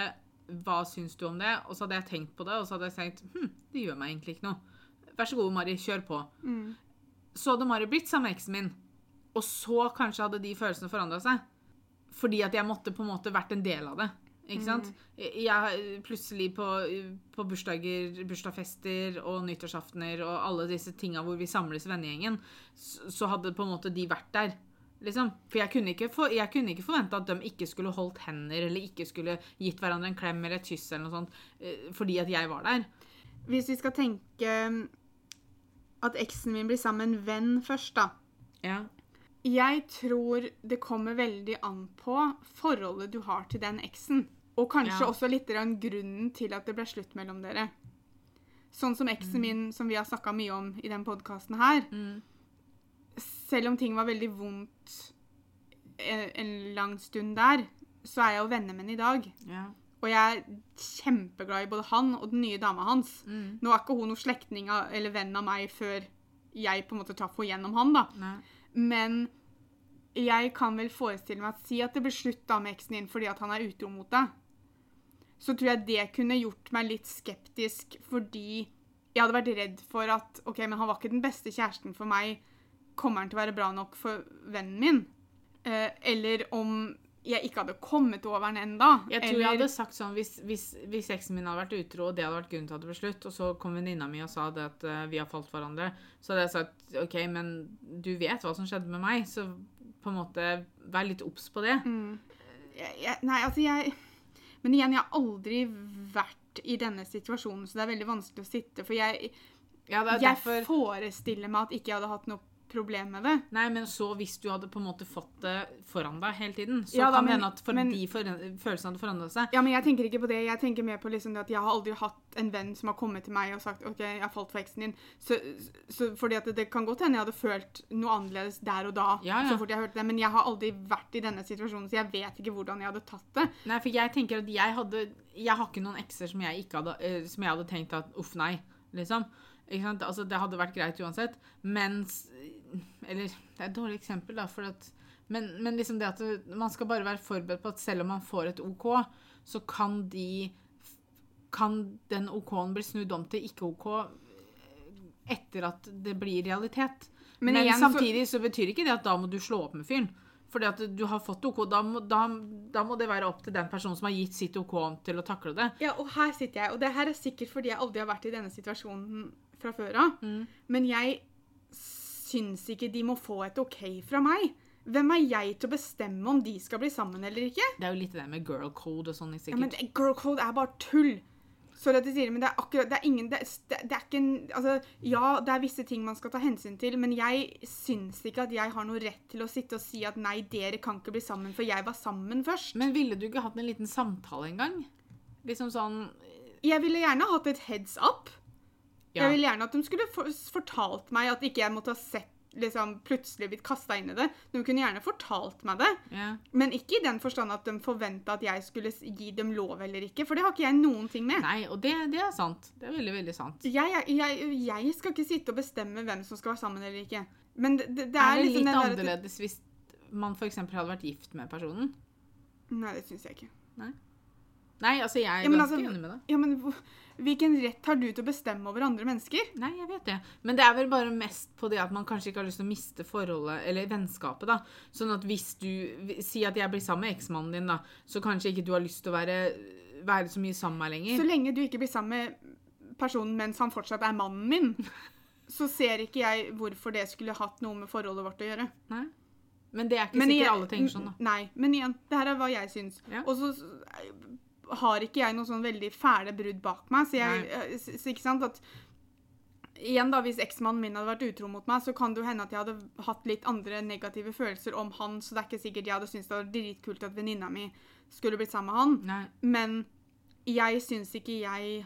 hva syns du om det? Og så hadde jeg tenkt på det, og så hadde jeg tenkt hm, det gjør meg egentlig ikke noe. Vær så god, Mari, kjør på. Så hadde Mari blitt sammen med eksen min, og så kanskje hadde de følelsene forandra seg. Fordi at jeg måtte på en måte vært en del av det. Ikke sant? Jeg, plutselig på, på bursdager, bursdagsfester og nyttårsaftener og alle disse tinga hvor vi samles vennegjengen, så, så hadde på en måte de vært der. Liksom. For jeg kunne ikke, for, jeg kunne ikke forvente at de ikke skulle holdt hender eller ikke skulle gitt hverandre en klem eller et kyss eller noe sånt, eh, fordi at jeg var der. Hvis vi skal tenke at eksen min blir sammen med en venn først, da. Ja. Jeg tror det kommer veldig an på forholdet du har til den eksen. Og kanskje Ja. også litt grann grunnen til at det ble slutt mellom dere. Sånn som eksen min, som vi har snakka mye om i den podkasten her. Mm. Selv om ting var veldig vondt en, en lang stund der, så er jeg jo venner med henne i dag. Ja. Og jeg er kjempeglad i både han og den nye dama hans. Mm. Nå er ikke hun noen slektning eller venn av meg før jeg på en måte traff henne gjennom han, da. Nei. Men jeg kan vel forestille meg at si at det blir slutt da med eksen din fordi at han er utro mot deg. Så tror jeg det kunne gjort meg litt skeptisk fordi jeg hadde vært redd for at OK, men han var ikke den beste kjæresten for meg. Kommer han til å være bra nok for vennen min? Eh, eller om jeg ikke hadde kommet over den enda. Jeg tror eller, jeg hadde sagt sånn hvis, hvis, hvis eksen min hadde vært utro, og det hadde vært grunnen til at det ble slutt, og så kom venninna mi og sa det at uh, vi har falt hverandre, så hadde jeg sagt OK, men du vet hva som skjedde med meg, så på en måte vær litt obs på det. jeg, jeg, Nei, altså jeg Men igjen, jeg har aldri vært i denne situasjonen, så det er veldig vanskelig å sitte. For jeg, Ja, jeg derfor forestiller meg at ikke jeg hadde hatt noe problem med det. Nei, men så hvis du hadde på en måte fått det foran deg hele tiden, så Ja da, kan det hende at for men- de følelsene hadde forandret seg. Ja, men jeg tenker ikke på det. Jeg tenker mer på liksom det at jeg har aldri hatt en venn som har kommet til meg og sagt OK, jeg har falt for eksen din. Så, så fordi at det, det kan godt hende jeg hadde følt noe annerledes der og da. Ja, ja. så fort jeg hørte det, Men jeg har aldri vært i denne situasjonen, så jeg vet ikke hvordan jeg hadde tatt det. Nei, for jeg tenker at jeg hadde Jeg har ikke noen ekser som jeg ikke hadde eh, Som jeg hadde tenkt at uff, nei, liksom. Altså, det hadde vært greit uansett. Mens Eller det er et dårlig eksempel, da, for at men, men liksom det at man skal bare være forberedt på at selv om man får et OK, så kan de Kan den OK-en bli snudd om til ikke-OK etter at det blir realitet. Men Men, igjen samtidig så betyr ikke det at da må du slå opp med fyren. Fordi at du har fått OK, da må, da, da må det være opp til den personen som har gitt sitt OK til å takle det. Ja, og her sitter jeg, og det her er sikkert fordi jeg aldri har vært i denne situasjonen fra før av. Mm. Men jeg syns ikke de må få et OK fra meg. Hvem er jeg til å bestemme om de skal bli sammen eller ikke? Det er jo litt det med girl code og sånn. Ja, men Girl code er bare tull. Sorry at jeg sier det, men det er akkurat Det er ingen det, det, det er ikke en Altså, ja, det er visse ting man skal ta hensyn til, men jeg syns ikke at jeg har noe rett til å sitte og si at nei, dere kan ikke bli sammen, for jeg var sammen først. Men ville du ikke hatt en liten samtale en gang? Liksom sånn Jeg ville gjerne hatt et heads up. Jeg ville gjerne at de skulle for, fortalt meg at ikke jeg måtte ha sett liksom plutselig blitt kasta inn i det. De kunne gjerne fortalt meg det, yeah. men ikke i den forstand at de forventa at jeg skulle gi dem lov eller ikke, for det har ikke jeg noen ting med. Nei, og det, det er sant. Det er veldig, veldig sant. Jeg, jeg, jeg skal ikke sitte og bestemme hvem som skal være sammen eller ikke. Men det, det, det er er, det liksom litt annerledes hvis man f.eks. hadde vært gift med personen? Nei, det syns jeg ikke. Nei, altså jeg er Ja, ganske altså- enig med deg. Ja, men Hvilken rett har du til å bestemme over andre mennesker? Nei, jeg vet det. Men det er vel bare mest på det at man kanskje ikke har lyst til å miste forholdet, eller vennskapet, da. Sånn at hvis du Si at jeg blir sammen med eksmannen din, da, så kanskje ikke du har lyst til å være, være så mye sammen med meg Så lenge du ikke blir sammen med personen mens han fortsatt er mannen min, så ser ikke jeg hvorfor det skulle hatt noe med forholdet vårt å gjøre. Nei. Men det er ikke Men sikkert igjen- alle tenker sånn, da. Nei, men igjen, det her er hva jeg syns. Ja. Og så har ikke jeg noen sånn veldig fæle brudd bak meg, så jeg eh, s- s- Ikke sant at Igjen, da, hvis eksmannen min hadde vært utro mot meg, så kan det jo hende at jeg hadde hatt litt andre negative følelser om han, så det er ikke sikkert jeg hadde syntes det var dritkult at venninna mi skulle blitt sammen med han. Nei. Men jeg syns ikke jeg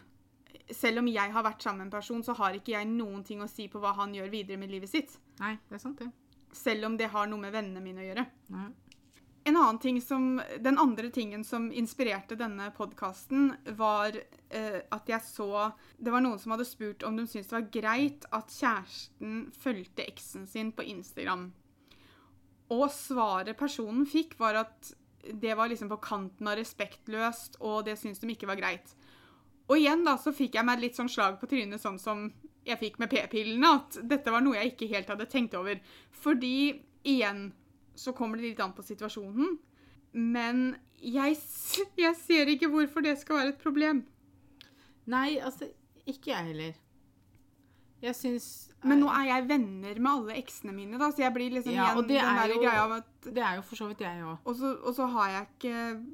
Selv om jeg har vært sammen med en person, så har ikke jeg noen ting å si på hva han gjør videre med livet sitt. Nei, det er sant, det. Selv om det har noe med vennene mine å gjøre. Nei. En annen ting som, Den andre tingen som inspirerte denne podkasten, var eh, at jeg så Det var noen som hadde spurt om de syntes det var greit at kjæresten fulgte eksen sin på Instagram. Og svaret personen fikk, var at det var liksom på kanten av respektløst, og det syntes de ikke var greit. Og igjen da, så fikk jeg meg litt sånn slag på trynet, sånn som jeg fikk med p-pillene, at dette var noe jeg ikke helt hadde tenkt over. Fordi igjen så kommer det litt an på situasjonen. Men jeg, jeg ser ikke hvorfor det skal være et problem. Nei, altså Ikke jeg heller. Jeg syns Men nå er jeg venner med alle eksene mine, da, så jeg blir liksom Ja, igjen den er der jo- greia av at Det er jo for så vidt jeg òg. og så, og så har jeg ikke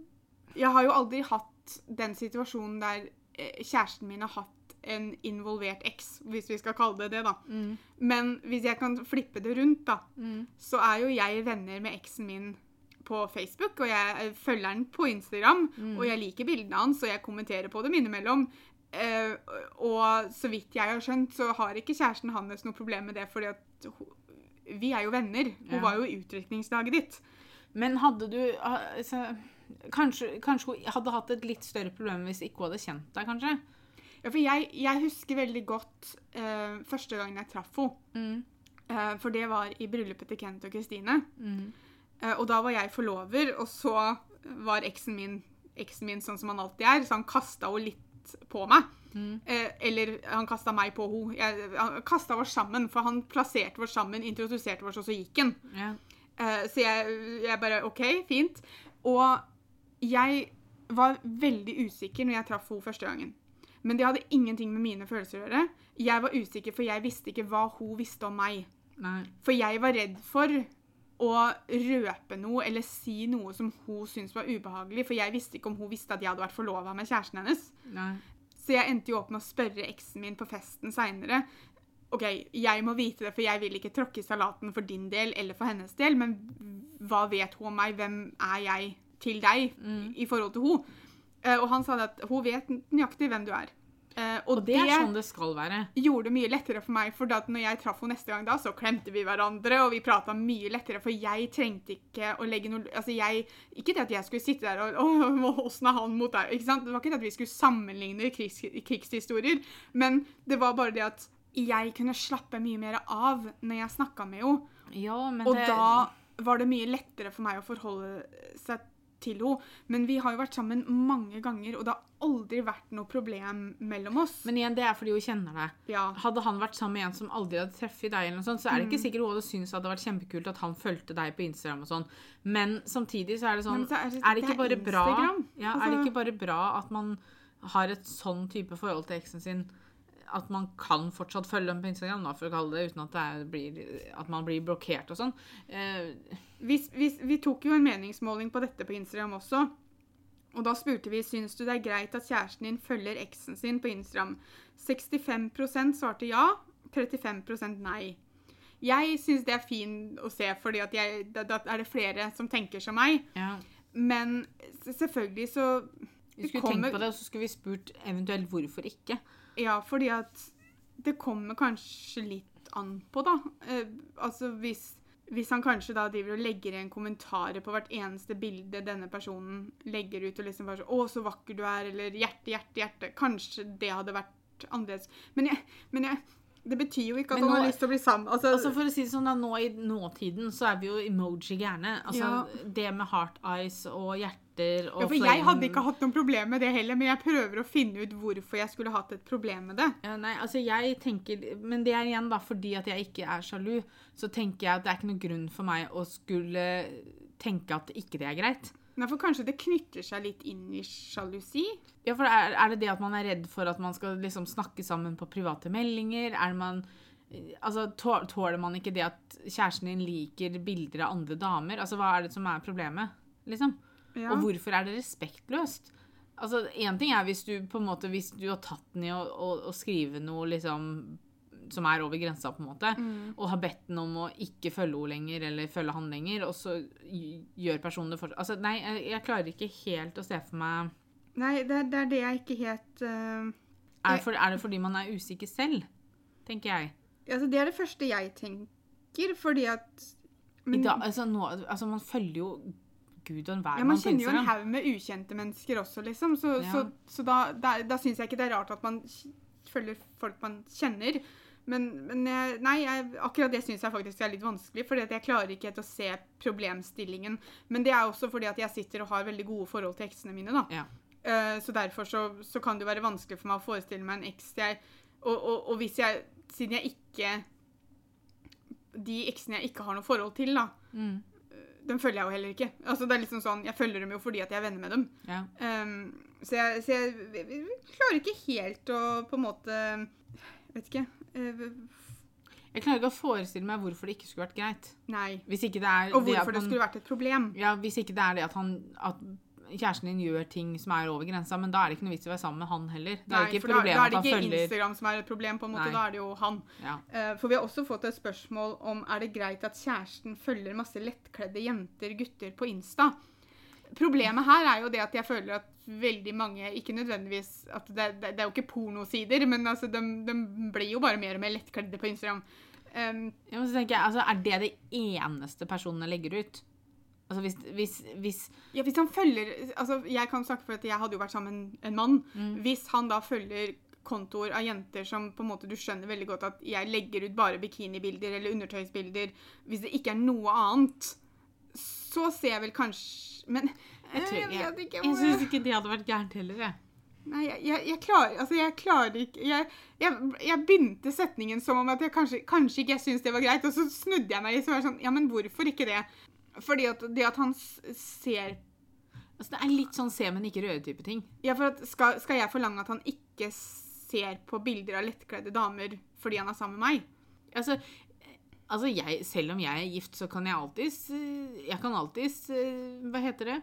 Jeg har jo aldri hatt den situasjonen der eh, kjæresten min har hatt en involvert eks, hvis vi skal kalle det det, da. Mm. Men hvis jeg kan flippe det rundt, da, Mm. så er jo jeg venner med eksen min på Facebook, og jeg følger han på Instagram, Mm. og jeg liker bildene hans, og jeg kommenterer på dem innimellom. Eh, og så vidt jeg har skjønt, så har ikke kjæresten hans noe problem med det, fordi at hun, vi er jo venner. Hun Ja. var jo i utdrikningslaget ditt. Men hadde du altså, kanskje, kanskje hun hadde hatt et litt større problem hvis ikke hun hadde kjent deg, kanskje? Ja, for jeg, jeg husker veldig godt uh, første gangen jeg traff henne. Mm. Uh, for det var i bryllupet til Kent og Kristine. Mm. Uh, og da var jeg forlover, og så var eksen min, eksen min sånn som han alltid er, så han kasta henne litt på meg. Mm. Eller han kasta meg på henne. Han kasta oss sammen, for han plasserte oss sammen, introduserte oss, og så gikk han. Yeah. Så jeg, jeg bare OK, fint. Og jeg var veldig usikker når jeg traff henne første gangen. Men det hadde ingenting med mine følelser å gjøre. Jeg var usikker, for jeg visste ikke hva hun visste om meg. Nei. For jeg var redd for å røpe noe eller si noe som hun syntes var ubehagelig. For jeg visste ikke om hun visste at jeg hadde vært forlova med kjæresten hennes. Nei. Så jeg endte jo opp med å spørre eksen min på festen seinere. OK, jeg må vite det, for jeg vil ikke tråkke i salaten for din del eller for hennes del, men hva vet hun om meg? Hvem er jeg til deg Mm. i forhold til hun? Eh, og han sa at hun vet nøyaktig hvem du er. Eh, og, Og det er sånn det skal være. gjorde det mye lettere for meg, for da når jeg traff henne neste gang da, så klemte vi hverandre, og vi prata mye lettere, for jeg trengte ikke å legge noe Altså, jeg Ikke det at jeg skulle sitte der og åssen er han mot deg? Ikke sant? Det var ikke det at vi skulle sammenligne krigs, krigshistorier, men det var bare det at jeg kunne slappe mye mer av når jeg snakka med henne. Ja, men Og det da var det mye lettere for meg å forholde seg til henne. Men vi har jo vært sammen mange ganger, og det har aldri vært noe problem mellom oss. Men igjen, det er fordi hun kjenner deg. ja. Hadde han vært sammen med en som aldri hadde treffet deg, eller noe sånt, så er det Mm. ikke sikkert hun hadde syntes det hadde vært kjempekult at han fulgte deg på Instagram og sånn. Men samtidig så er det sånn så er det- Er det det er bare bra ja, altså, er det ikke bare bra at man har et sånn type forhold til eksen sin at man kan fortsatt følge dem på Instagram, da, for å kalle det, uten at, det blir, at man blir blokkert og sånn. Eh, vi, vi, vi tok jo en meningsmåling på dette på Instagram også. Og da spurte vi syns du det er greit at kjæresten din følger eksen sin på Instagram. 65% svarte ja, 35% nei. Jeg syns det er fint å se, da, da er det flere som tenker som meg. ja. Men selvfølgelig så Vi skulle kommer- tenkt på det, og så skulle vi spurt eventuelt hvorfor ikke. Ja, fordi at det kommer kanskje litt an på, da. Eh, altså hvis, hvis han kanskje da driver og legger igjen kommentarer på hvert eneste bilde denne personen legger ut, og liksom bare sånn 'Å, så vakker du er', eller 'hjerte, hjerte, hjerte'. Kanskje det hadde vært annerledes. Men, jeg, men jeg, det betyr jo ikke at nå, han har lyst til å bli sammen. Altså, Altså For å si det sånn, da, nå i nåtiden så er vi jo emoji-gærne. Altså Ja. Det med heart eyes og hjerter og ja, for jeg hadde ikke hatt noe problem med det heller, men jeg prøver å finne ut hvorfor jeg skulle hatt et problem med det. Ja, nei, altså jeg tenker, Men det er igjen da, fordi at jeg ikke er sjalu, så tenker jeg at det er ikke noen grunn for meg å skulle tenke at ikke det er greit. Nei, for kanskje det knytter seg litt inn i sjalusi? Ja, for er, er det det at man er redd for at man skal liksom snakke sammen på private meldinger? Er man Altså, Tåler man ikke det at kjæresten din liker bilder av andre damer? Altså, Hva er det som er problemet? liksom? Ja. Og hvorfor er det respektløst? Altså, Én ting er hvis du på en måte, hvis du har tatt den i å, å, å skrive noe liksom som er over grensa, på en måte, Mm. og har bedt den om å ikke følge henne lenger, eller følge han lenger, og så gjør personen det fortsatt Altså, nei, jeg, jeg klarer ikke helt å se for meg Nei, det, det er det jeg ikke helt uh, er, for, er det fordi man er usikker selv? Tenker jeg. Altså, det er det første jeg tenker, fordi at men, dag, altså, nå, altså, man følger jo Gud og enhver ja, Man kjenner jo en haug med ukjente mennesker også, liksom. Så, Ja. så, så da, da, da syns jeg ikke det er rart at man følger folk man kjenner. Men, men jeg, nei, jeg, akkurat det syns jeg faktisk er litt vanskelig, for jeg klarer ikke helt å se problemstillingen. Men det er også fordi at jeg sitter og har veldig gode forhold til eksene mine, da. Ja. Uh, så derfor så, så kan det jo være vanskelig for meg å forestille meg en eks jeg og, og, og hvis jeg Siden jeg ikke De eksene jeg ikke har noe forhold til, da, Mm, dem følger jeg jo heller ikke. Altså det er liksom sånn, Jeg følger dem jo fordi at jeg er venner med dem. ja. Um, så jeg, så jeg vi klarer ikke helt å på en måte Vet ikke. Uh, Jeg klarer ikke å forestille meg hvorfor det ikke skulle vært greit. nei. Det Og det hvorfor at det skulle vært et problem. Ja, hvis ikke det er det at han At kjæresten din gjør ting som er over grensa, men da er det ikke noe vits i å være sammen med han heller. Det er Nei, ikke for da, da er det ikke følger Instagram som er et problem, på en måte, Nei. da er det jo han. ja. Uh, For vi har også fått et spørsmål om er det greit at kjæresten følger masse lettkledde jenter, gutter, på Insta. Problemet her er jo det at jeg føler at veldig mange Ikke nødvendigvis at det, det, det er jo ikke pornosider, men altså, de, de blir jo bare mer og mer lettkledde på Instagram. Um, Ja, men så tenker jeg, altså, Er det det eneste personene legger ut? Altså hvis, hvis, hvis ja, hvis han følger altså Jeg kan snakke for at jeg hadde jo vært sammen med en mann. Hvis han da følger kontoer av jenter som på en måte du skjønner veldig godt at jeg legger ut bare bikinibilder eller undertøysbilder, hvis det ikke er noe annet, så ser jeg vel kanskje Men Jeg, tror, jeg jeg, jeg, jeg syns ikke det hadde vært gærent heller. Jeg. Nei, jeg, jeg, jeg klarer Altså, jeg klarer ikke Jeg, jeg, begynte setningen som om at jeg kanskje, kanskje ikke jeg syntes det var greit, og så snudde jeg meg litt og var sånn Ja, men hvorfor ikke det? Fordi at det at han ser Altså, det er litt sånn se, men ikke røre-type ting. Ja, for at skal, skal jeg forlange at han ikke ser på bilder av lettkledde damer fordi han er sammen med meg? Altså, altså jeg, selv om jeg er gift, så kan jeg alltids Jeg kan alltids Hva heter det?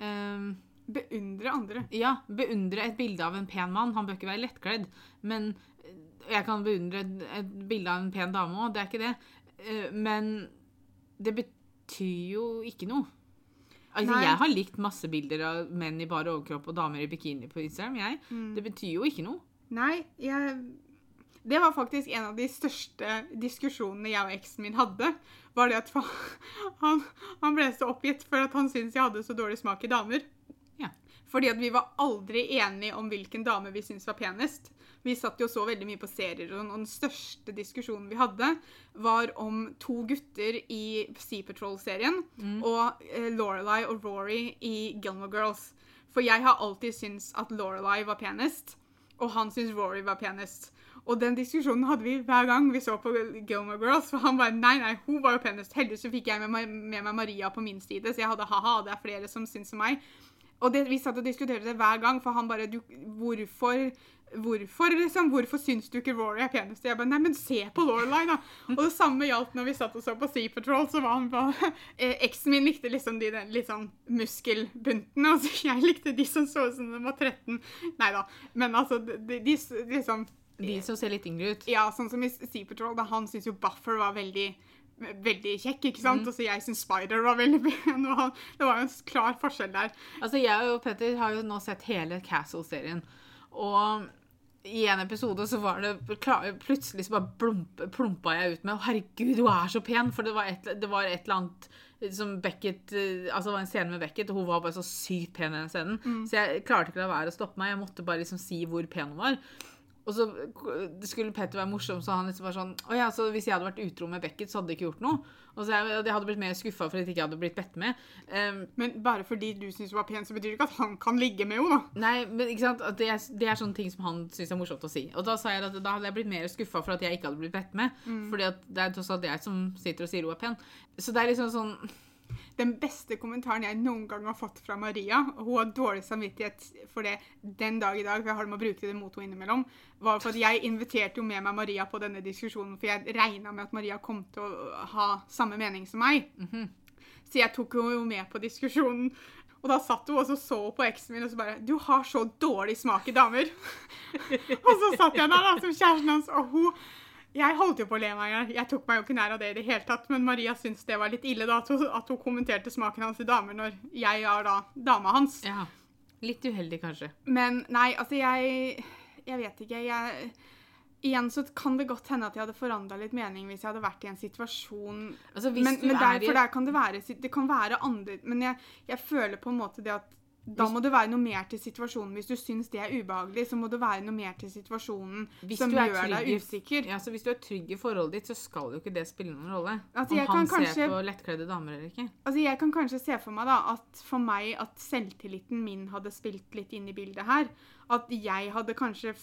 Um, Beundre andre. ja, beundre et bilde av en pen mann. Han bør ikke være lettkledd. Men eh, jeg kan beundre et, et bilde av en pen dame òg, det er ikke det. Eh, Men det betyr jo ikke noe. Altså, Nei. jeg har likt masse bilder av menn i bare overkropp og damer i bikini på Instagram. Jeg. Det betyr jo ikke noe. Nei, jeg Det var faktisk en av de største diskusjonene jeg og eksen min hadde. Var det at han, han ble så oppgitt for at han syntes jeg hadde så dårlig smak i damer. Ja. Fordi at vi var aldri enige om hvilken dame vi syntes var penest. Vi satt jo så veldig mye på serier, og den største diskusjonen vi hadde, var om to gutter i Sea Patrol-serien og eh, Lorelei og Rory i Gilmore Girls. For jeg har alltid syntes at Lorelei var penest, og han syntes Rory var penest. Og den diskusjonen hadde vi hver gang vi så på Gilmore Girls. For han bare nei, nei, hun var jo penest. Heldigvis så fikk jeg med med meg Maria på min side, så jeg hadde ha-ha, det er flere som syns som meg. Og det, vi satt og diskuterte det hver gang, for han bare du, Hvorfor Hvorfor liksom, hvorfor syns du ikke Rory er penest? Jeg bare, nei, men se på Lorelei, da! Og det samme gjaldt når vi satt og så på Sea Patrol. så var han bare, eh, Eksen min likte liksom de den litt sånn muskelbuntene, og så jeg likte de som så ut som de var 13. Nei da. Men altså, de, de, de liksom De som ser litt yngre ut. Ja, sånn som i Sea Patrol, da han syntes jo Buffer var veldig Veldig kjekk, ikke sant? Og så jeg syns Spider var veldig pen. og han, Det var jo en klar forskjell der. Altså, jeg og Petter har jo nå sett hele Castle-serien. Og i en episode så var det Plutselig så bare plump, plumpa jeg ut med Å, herregud, hun er så pen! For det var et, det var et eller annet som Beckett eh, Altså det var en scene med Beckett, og hun var bare så sykt pen i den scenen. Så jeg klarte ikke å la være å stoppe meg. Jeg måtte bare liksom si hvor pen hun var. Og så skulle Petter være morsom, så han liksom var sånn Å ja, så hvis jeg hadde vært utro med Beckett, så hadde det ikke gjort noe. Og så jeg, jeg hadde blitt mer skuffa for at jeg ikke hadde blitt bedt med. Um, Men bare fordi du syns hun var pen, så betyr det ikke at han kan ligge med henne, da. Nei, men ikke sant? Det, er, det er sånne ting som han syns er morsomt å si. Og da sa jeg at da hadde jeg blitt mer skuffa for at jeg ikke hadde blitt bedt med. Fordi at det er tross alt jeg som sitter og sier hun er pen. Så det er liksom sånn Den beste kommentaren jeg noen gang har fått fra Maria, og hun har dårlig samvittighet for det den dag i dag, for jeg har det med å bruke det mot henne innimellom, var for at jeg inviterte jo med meg Maria på denne diskusjonen, for jeg regna med at Maria kom til å ha samme mening som meg. Så jeg tok henne jo med på diskusjonen. Og da satt hun og så så på eksen min og så bare 'Du har så dårlig smak i damer'. og så satt jeg der da, som kjæresten hans, og hun jeg holdt jo på å le meg i hjel. Jeg tok meg jo ikke nær av det i det hele tatt. Men Maria syntes det var litt ille da, at hun, at hun kommenterte smaken hans i damer når jeg er da dama hans. Ja. Litt uheldig, kanskje. Men nei, altså jeg Jeg vet ikke. Jeg Igjen så kan det godt hende at jeg hadde forandra litt mening hvis jeg hadde vært i en situasjon Altså, men, men er der, for der kan det være Det kan være andre Men jeg, jeg føler på en måte det at da må det være noe mer til situasjonen. Hvis du syns det er ubehagelig, så må det være noe mer til situasjonen Hvis som gjør trygg deg usikker. Ja, så Hvis du er trygg i forholdet ditt, så skal jo ikke det spille noen rolle. Altså, Om han kan kanskje- ser på lettkledde damer eller ikke. Altså, Jeg kan kanskje se for meg da, at for meg at selvtilliten min hadde spilt litt inn i bildet her. At jeg hadde kanskje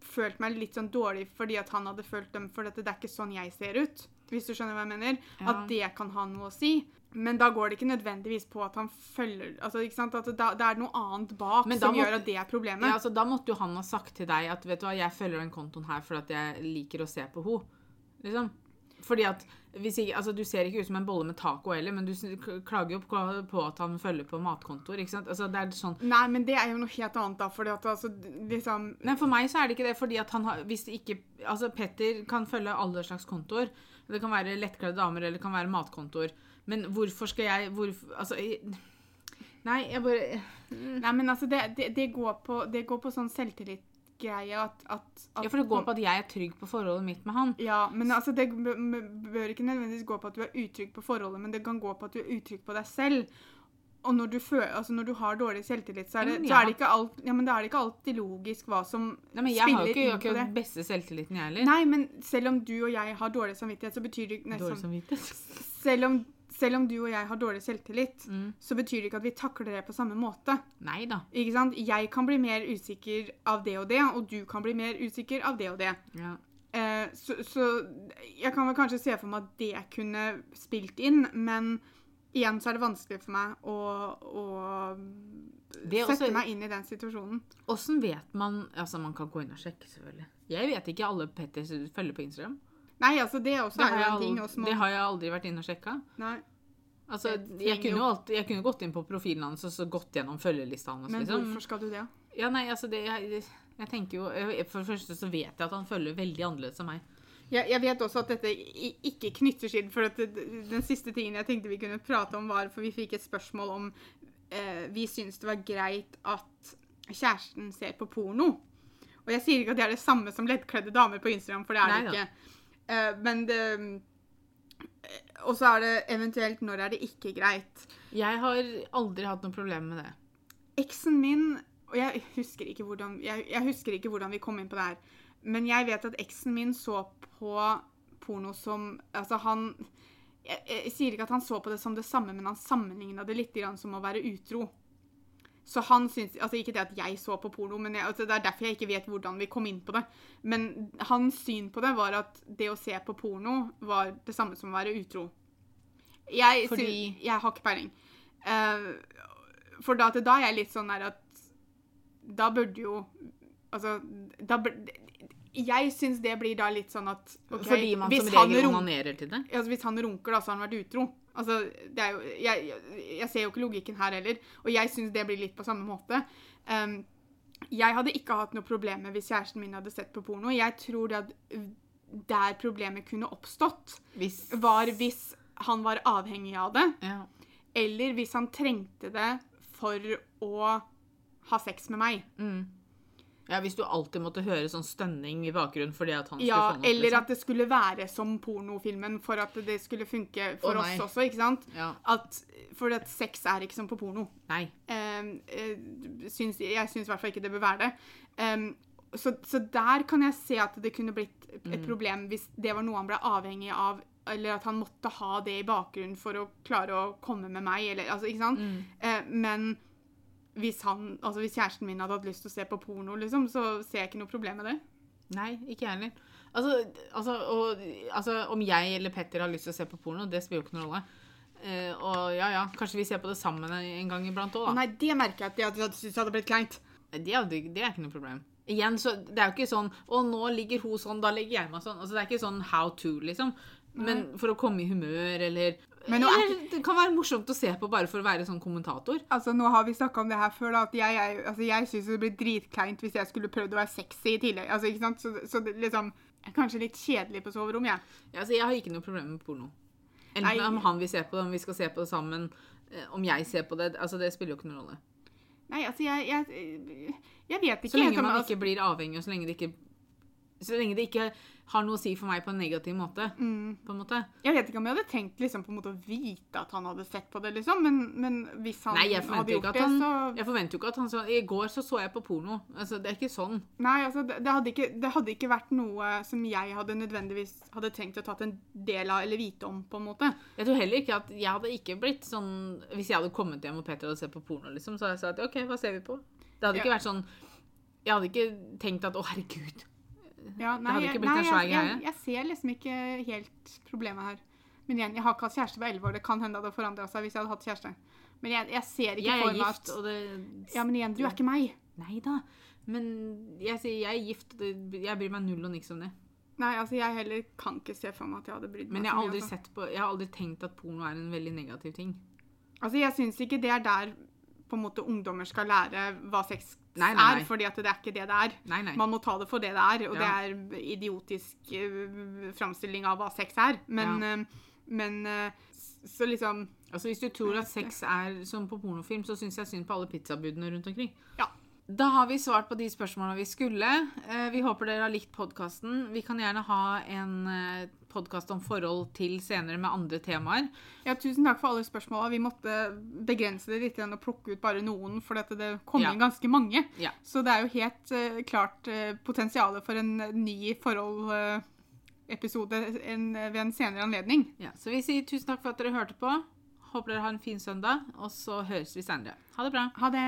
følt meg litt sånn dårlig fordi at han hadde følt dem For dette, det er ikke sånn jeg ser ut. Hvis du skjønner hva jeg mener. Ja. At det kan ha noe å si. Men da går det ikke nødvendigvis på at han følger altså, ikke sant? At da- det er noe annet bak som måtte, gjør at det er problemet. Ja, altså, da måtte jo han ha sagt til deg at vet du hva, jeg følger den kontoen her fordi jeg liker å se på henne. Liksom. Fordi at hvis ikke, altså Du ser ikke ut som en bolle med taco heller, men du klager jo på, at han følger på matkontoer. ikke sant? Altså det er sånn Nei, men det er jo noe helt annet, da. Fordi at altså, liksom Nei, For meg så er det ikke det, fordi at han har hvis ikke, altså Petter kan følge alle slags kontoer. Det kan være lettkledde damer eller det kan være matkontoer. Men hvorfor skal jeg hvorfor, altså, Nei, jeg bare Nei, men altså, det, det, det, går, på, det går på sånn selvtillitgreie at, at, at Ja, For det går på at jeg er trygg på forholdet mitt med han. Ja, men altså, det bør ikke nødvendigvis gå på at du er utrygg på forholdet, men det kan gå på at du er utrygg på deg selv. Og når du, føler, altså når du har dårlig selvtillit, så er det, Ja, så er det, ikke, alt, ja, men da er det ikke alltid logisk hva som Nei, men Jeg har jo ikke, ikke den beste selvtilliten, jeg heller. Nei, men selv om du og jeg har dårlig samvittighet, så betyr det nesten Dårlig samvittighet. selv, om, selv om du og jeg har dårlig selvtillit, Mm. så betyr det ikke at vi takler det på samme måte. Neida. Ikke sant? Jeg kan bli mer usikker av det og det, og du kan bli mer usikker av det og det. Ja. Eh, så, så jeg kan vel kanskje se for meg at det kunne spilt inn, men igjen så er det vanskelig for meg å, å er sette også- meg inn i den situasjonen. Åssen vet man Altså, man kan gå inn og sjekke, selvfølgelig. Jeg vet ikke alle Petter følger på Instagram. Nei, altså det også Det er har, jeg en ting. Også må, det har jeg aldri vært inne og sjekka. nei, Altså, jeg kunne jo- alltid, jeg kunne gått inn på profilen hans og så gått gjennom følgelista hans. men liksom. hvorfor skal du det? Ja, nei, altså det, jeg, jeg tenker jo For det første så vet jeg at han følger veldig annerledes enn meg. Jeg, jeg vet også at dette ikke knytter seg For det, den siste tingen jeg tenkte vi kunne prate om, var For vi fikk et spørsmål om eh, vi syns det var greit at kjæresten ser på porno. Og jeg sier ikke at det er det samme som leddkledde damer på Instagram, for det er det ikke. Eh, men det Og så er det eventuelt når er det ikke greit. Jeg har aldri hatt noe problem med det. Eksen min Og jeg husker, ikke hvordan, jeg, jeg husker ikke hvordan vi kom inn på det her. Men jeg vet at eksen min så på porno som Altså, han jeg, jeg sier ikke at han så på det som det samme, men han sammenligna det litt grann som å være utro. Så han syns Altså ikke det at jeg så på porno, men jeg, altså, det er derfor jeg ikke vet hvordan vi kom inn på det. Men hans syn på det var at det å se på porno var det samme som å være utro. Jeg, Fordi- synes, jeg har ikke peiling. Uh, for da, til da er jeg litt sånn der at Da burde jo Altså, da burde, Jeg syns det blir da litt sånn at okay, Fordi man som regel onanerer til det. altså, hvis han runker, da, så har han vært utro. Altså, det jo, jeg, jeg, ser jo ikke logikken her heller, og jeg syns det blir litt på samme måte. Um, jeg hadde ikke hatt noe problem med hvis kjæresten min hadde sett på porno. Jeg tror det at der problemet kunne oppstått, Hvis var hvis han var avhengig av det, ja. eller hvis han trengte det for å ha sex med meg. Mm. Ja, hvis du alltid måtte høre sånn stønning i bakgrunnen fordi at han skulle få noe. eller liksom. at det skulle være som pornofilmen for at det skulle funke for oh, oss også, ikke sant? Ja. At, for at sex er ikke som på porno. Nei. Um, eh, syns, jeg syns i hvert fall ikke det bør være det. Um, så, så der kan jeg se at det kunne blitt et Mm. problem hvis det var noe han ble avhengig av, eller at han måtte ha det i bakgrunnen for å klare å komme med meg, eller altså, ikke sant? Mm. Eh, men hvis, han, altså hvis kjæresten min hadde hatt lyst til å se på porno, liksom, så ser jeg ikke noe problem med det. Nei, ikke jeg heller. Altså, altså, og, altså, om jeg eller Petter har lyst til å se på porno, det spiller jo ikke noen rolle. Uh, og ja, ja, kanskje vi ser på det sammen en, gang iblant òg, da. nei, det merker jeg at jeg hadde syntes hadde blitt kleint. Det, hadde, det er ikke noe problem. Igjen, så Det er jo ikke sånn 'Å, nå ligger hun sånn, da legger jeg meg sånn'. Altså, Det er ikke sånn how to, liksom. Men for å komme i humør, eller Men nå er eller, Det kan være morsomt å se på bare for å være sånn kommentator. Altså, Nå har vi snakka om det her før, da, at jeg, jeg, altså, jeg syns det blir dritkleint hvis jeg skulle prøvd å være sexy i tillegg. Altså, ikke sant? Så, så det liksom Kanskje litt kjedelig på soverom, jeg. Ja, altså, jeg har ikke noe problem med porno. Enten Nei. om han vil se på det, om vi skal se på det sammen, eh, om jeg ser på det altså Det spiller jo ikke noen rolle. Nei, altså, jeg, jeg, jeg vet ikke. Så lenge man altså, ikke blir avhengig, og så lenge det ikke Så lenge det ikke har noe å si for meg på en negativ måte. mm, På en måte. Jeg vet ikke om jeg hadde tenkt liksom, på en måte å vite at han hadde sett på det, liksom. Men, men hvis han Nei, hadde gjort det, han så Jeg forventer jo ikke at han sa I går så så jeg på porno. Altså, Det er ikke sånn. Nei, altså, det, det, hadde ikke, det hadde ikke vært noe som jeg hadde nødvendigvis hadde tenkt å tatt en del av eller vite om, på en måte. Jeg tror heller ikke at jeg hadde ikke blitt sånn Hvis jeg hadde kommet hjem og Peter hadde sett på porno, liksom, så hadde jeg sagt OK, hva ser vi på? Det hadde ikke vært sånn Jeg hadde ikke tenkt at å, herregud. Ja, nei, hadde ikke blitt nei, en svær jeg, jeg, jeg ser liksom ikke helt problemet her. Men igjen, jeg har ikke hatt kjæreste på elleve år. Det kan hende det hadde forandra seg hvis jeg hadde hatt kjæreste. Men jeg, jeg ser ikke Jeg for meg at det Ja, men igjen, du er ikke meg. Nei da. Men jeg sier jeg er gift, og det, jeg bryr meg null og niks om det. Nei, altså jeg heller kan ikke se for meg at jeg hadde brydd meg Men jeg har aldri altså. sett på Jeg har aldri tenkt at porno er en veldig negativ ting. Altså, jeg syns ikke det er der på en måte ungdommer skal lære hva sex Nei, nei, er, fordi at det er ikke det det er. Man må ta det for det det er, og Ja. det er idiotisk uh, framstilling av hva sex er. Men, Ja. uh, men uh, så liksom Altså Hvis du tror at sex er som på pornofilm, så syns jeg synd på alle pizzabudene rundt omkring. Ja. Da har vi svart på de spørsmålene vi skulle. Vi håper dere har likt podkasten. Vi kan gjerne ha en podkast om forhold til senere med andre temaer. Ja, tusen takk for alle spørsmåla. Vi måtte begrense det litt igjen og plukke ut bare noen, for dette, det kom Ja. inn ganske mange. Ja. Så det er jo helt uh, klart uh, potensial for en ny forhold-episode ved en senere anledning. Ja, så vi sier tusen takk for at dere hørte på. Håper dere har en fin søndag, og så høres vi senere. Ha det bra. Ha det.